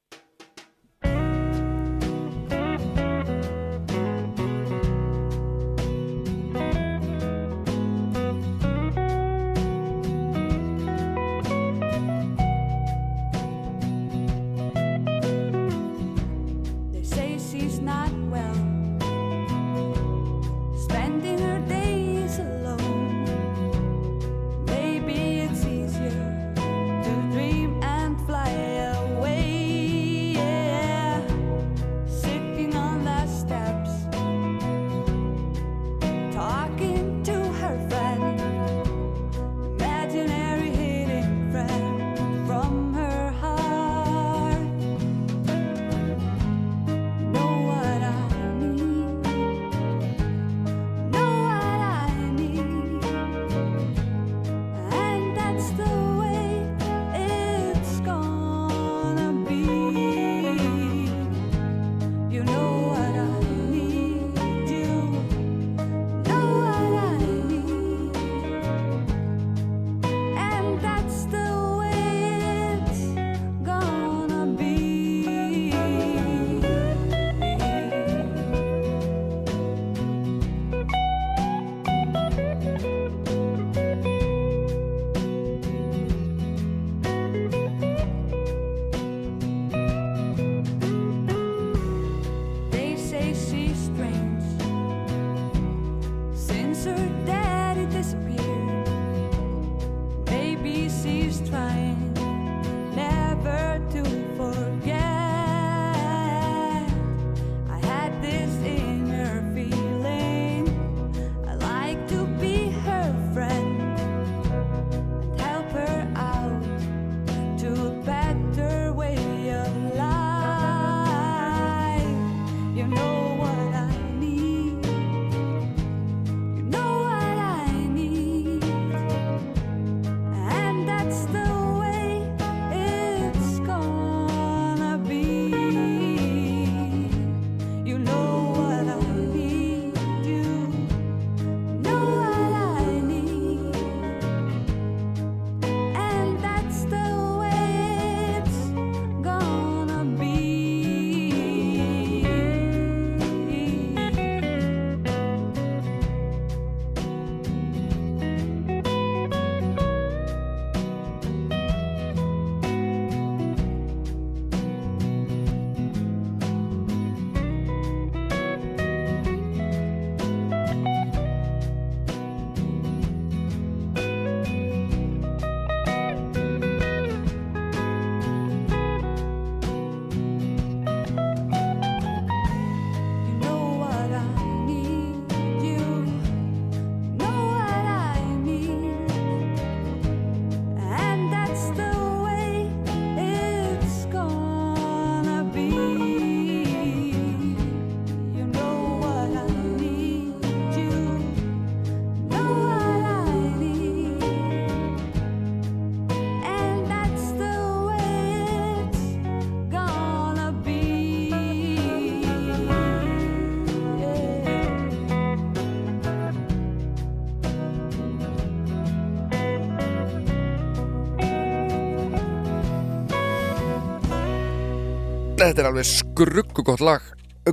Þetta er alveg skruggu gott lag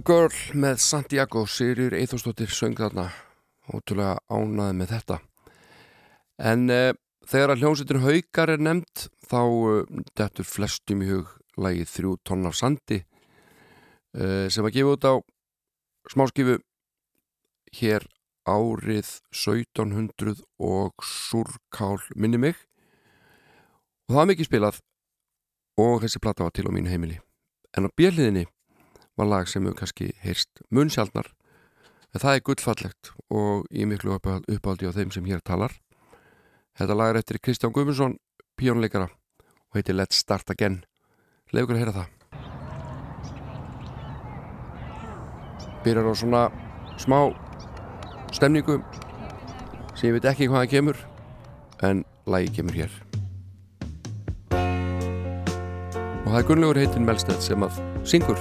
Girl með Santiago Sigurður Eithostóttir söng þarna. Ótrúlega ánaði með þetta. En uh, þegar að hljómsveitin Haukar er nefnt þá uh, dettur flestum í hug lagið þrjú tonn af sandi uh, sem var gefið út á smáskifu hér árið 1700 og surkál minni mig. Og það var mikið spilað og þessi platta var til á mínu heimili en á björliðinni var lag sem hefur kannski heyrst munnsjaldnar en það er gullfallegt og ég miklu uppáldi á þeim sem hér talar. Þetta lag er eftir Kristján Guðmundsson píónleikara og heitir Let's Start Again. Leif ykkur að heyra það? Byrjar á svona smá stemningu sem ég veit ekki hvaða kemur en lagi kemur hér og það er Gunnlaugur heitinn Melstedt sem að syngur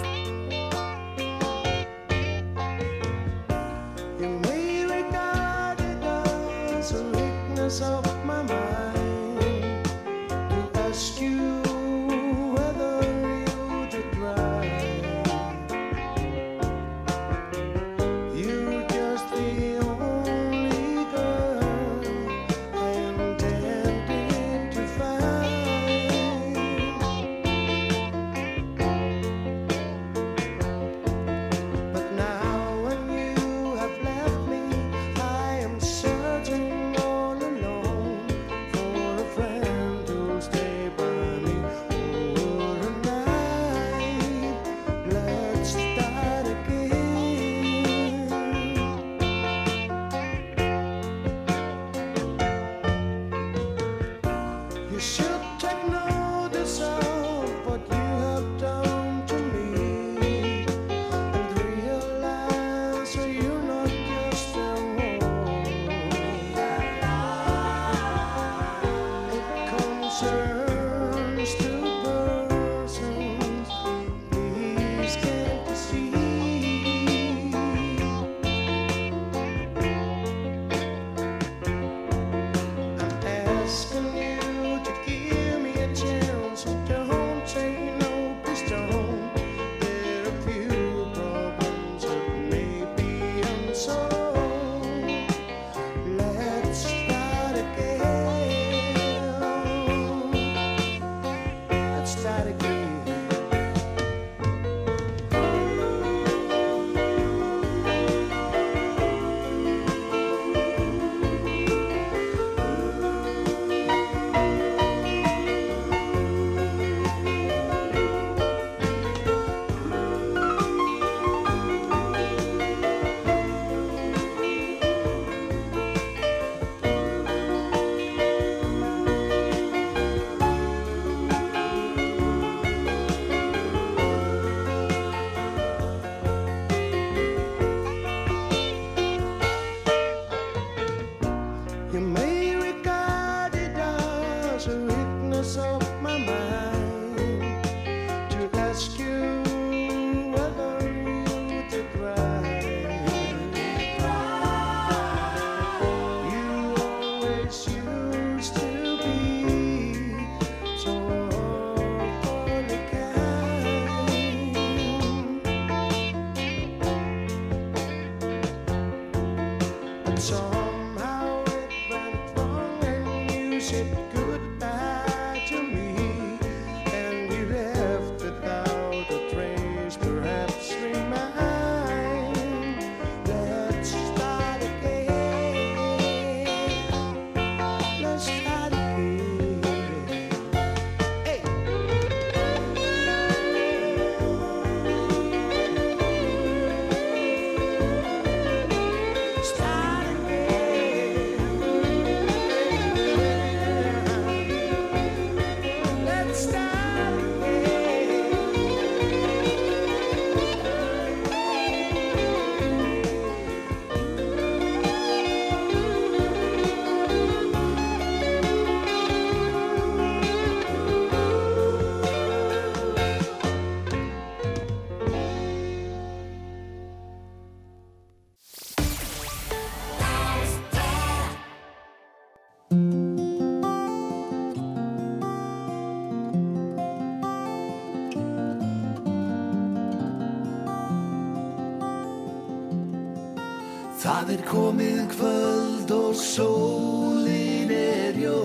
Það er komið kvöld og sólin er jó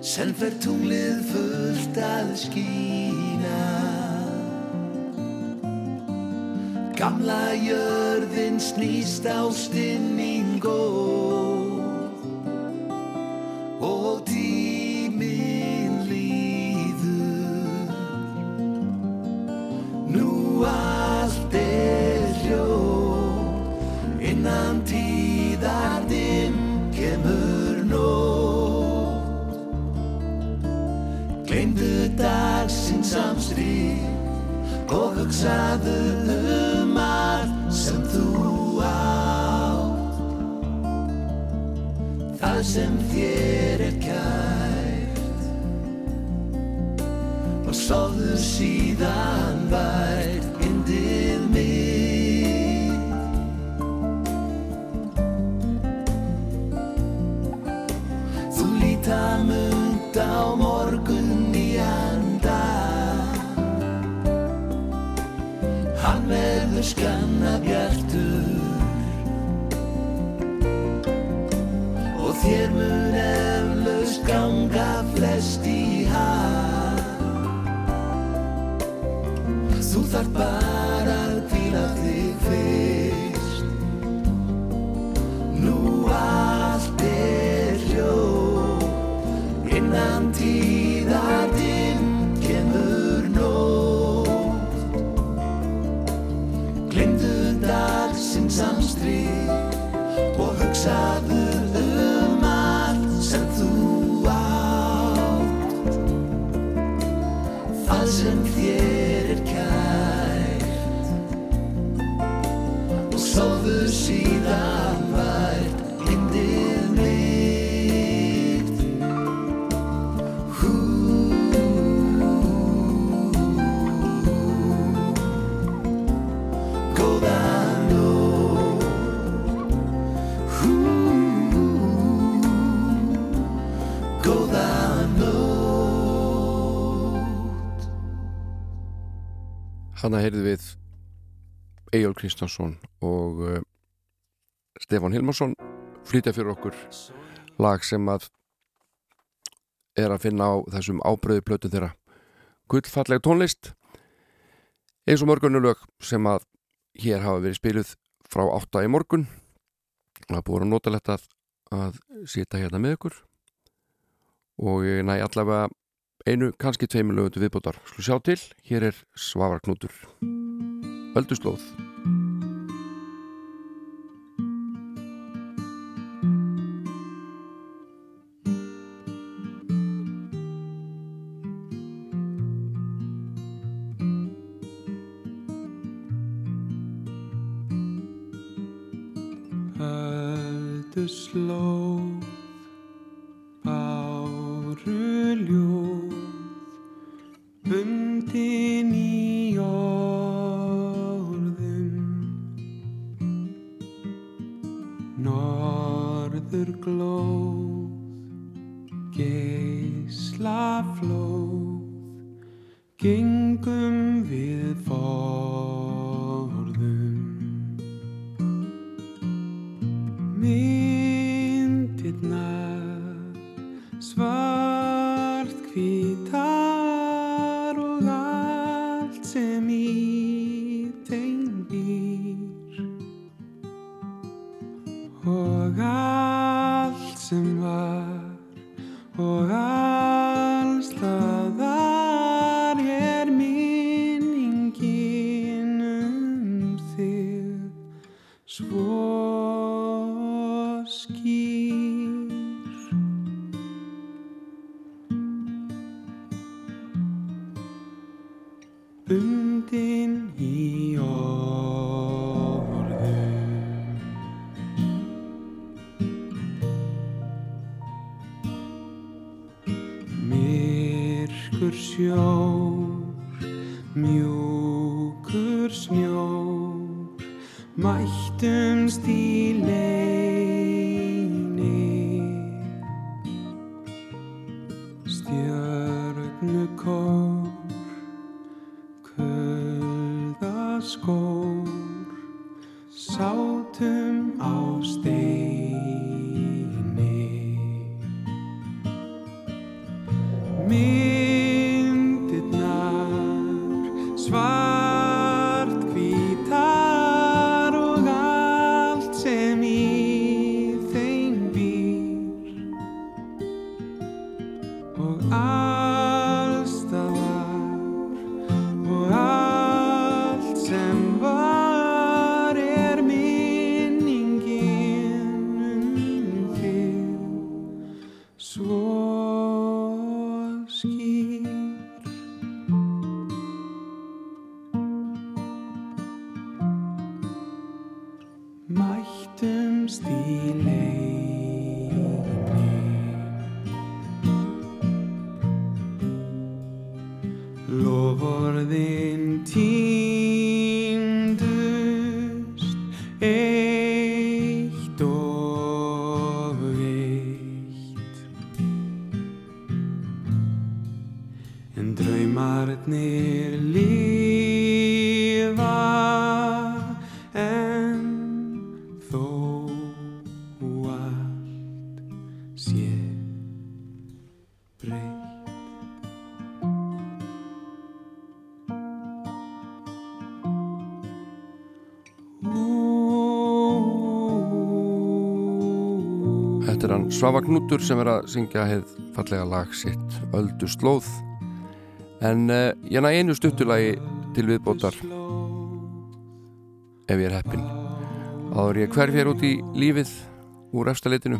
Senn fer tunglið fullt að skína. Gamla jörðin snýst á stinning Hanna heyrðu við Egil Kristjánsson og uh, Stefán Hilmarsson flytja fyrir okkur lag sem að er að finna á þessum ábröðu plötu þeirra. Gullfalleg tónlist eins og morgunulög sem að hér hafa verið spiluð frá 8 í morgun. Það er búin að notalegt að, að sita hérna með ykkur. Og ég næ allavega einu, kannski tveimur lögundu viðbótar. Slu sjá til, hér er Svavar Knútur. Ölduslóð Lower than tea. Er hann Svava Knútur sem er að syngja heið fallega lag sitt Öldu slóð. En uh, ég næ einu stuttulagi til viðbótar ef ég er heppin áður ég hverf hér út í lífið úr efstaleitinu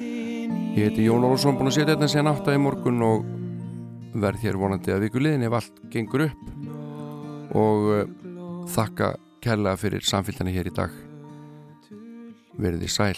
ég heiti Jón Olsson búin að setja þetta síðan átta í morgun og verð hér vonandi að viku liðin ef allt gengur upp. Og uh, þakka kærlega fyrir samfélgdana hér í dag. Verði sæl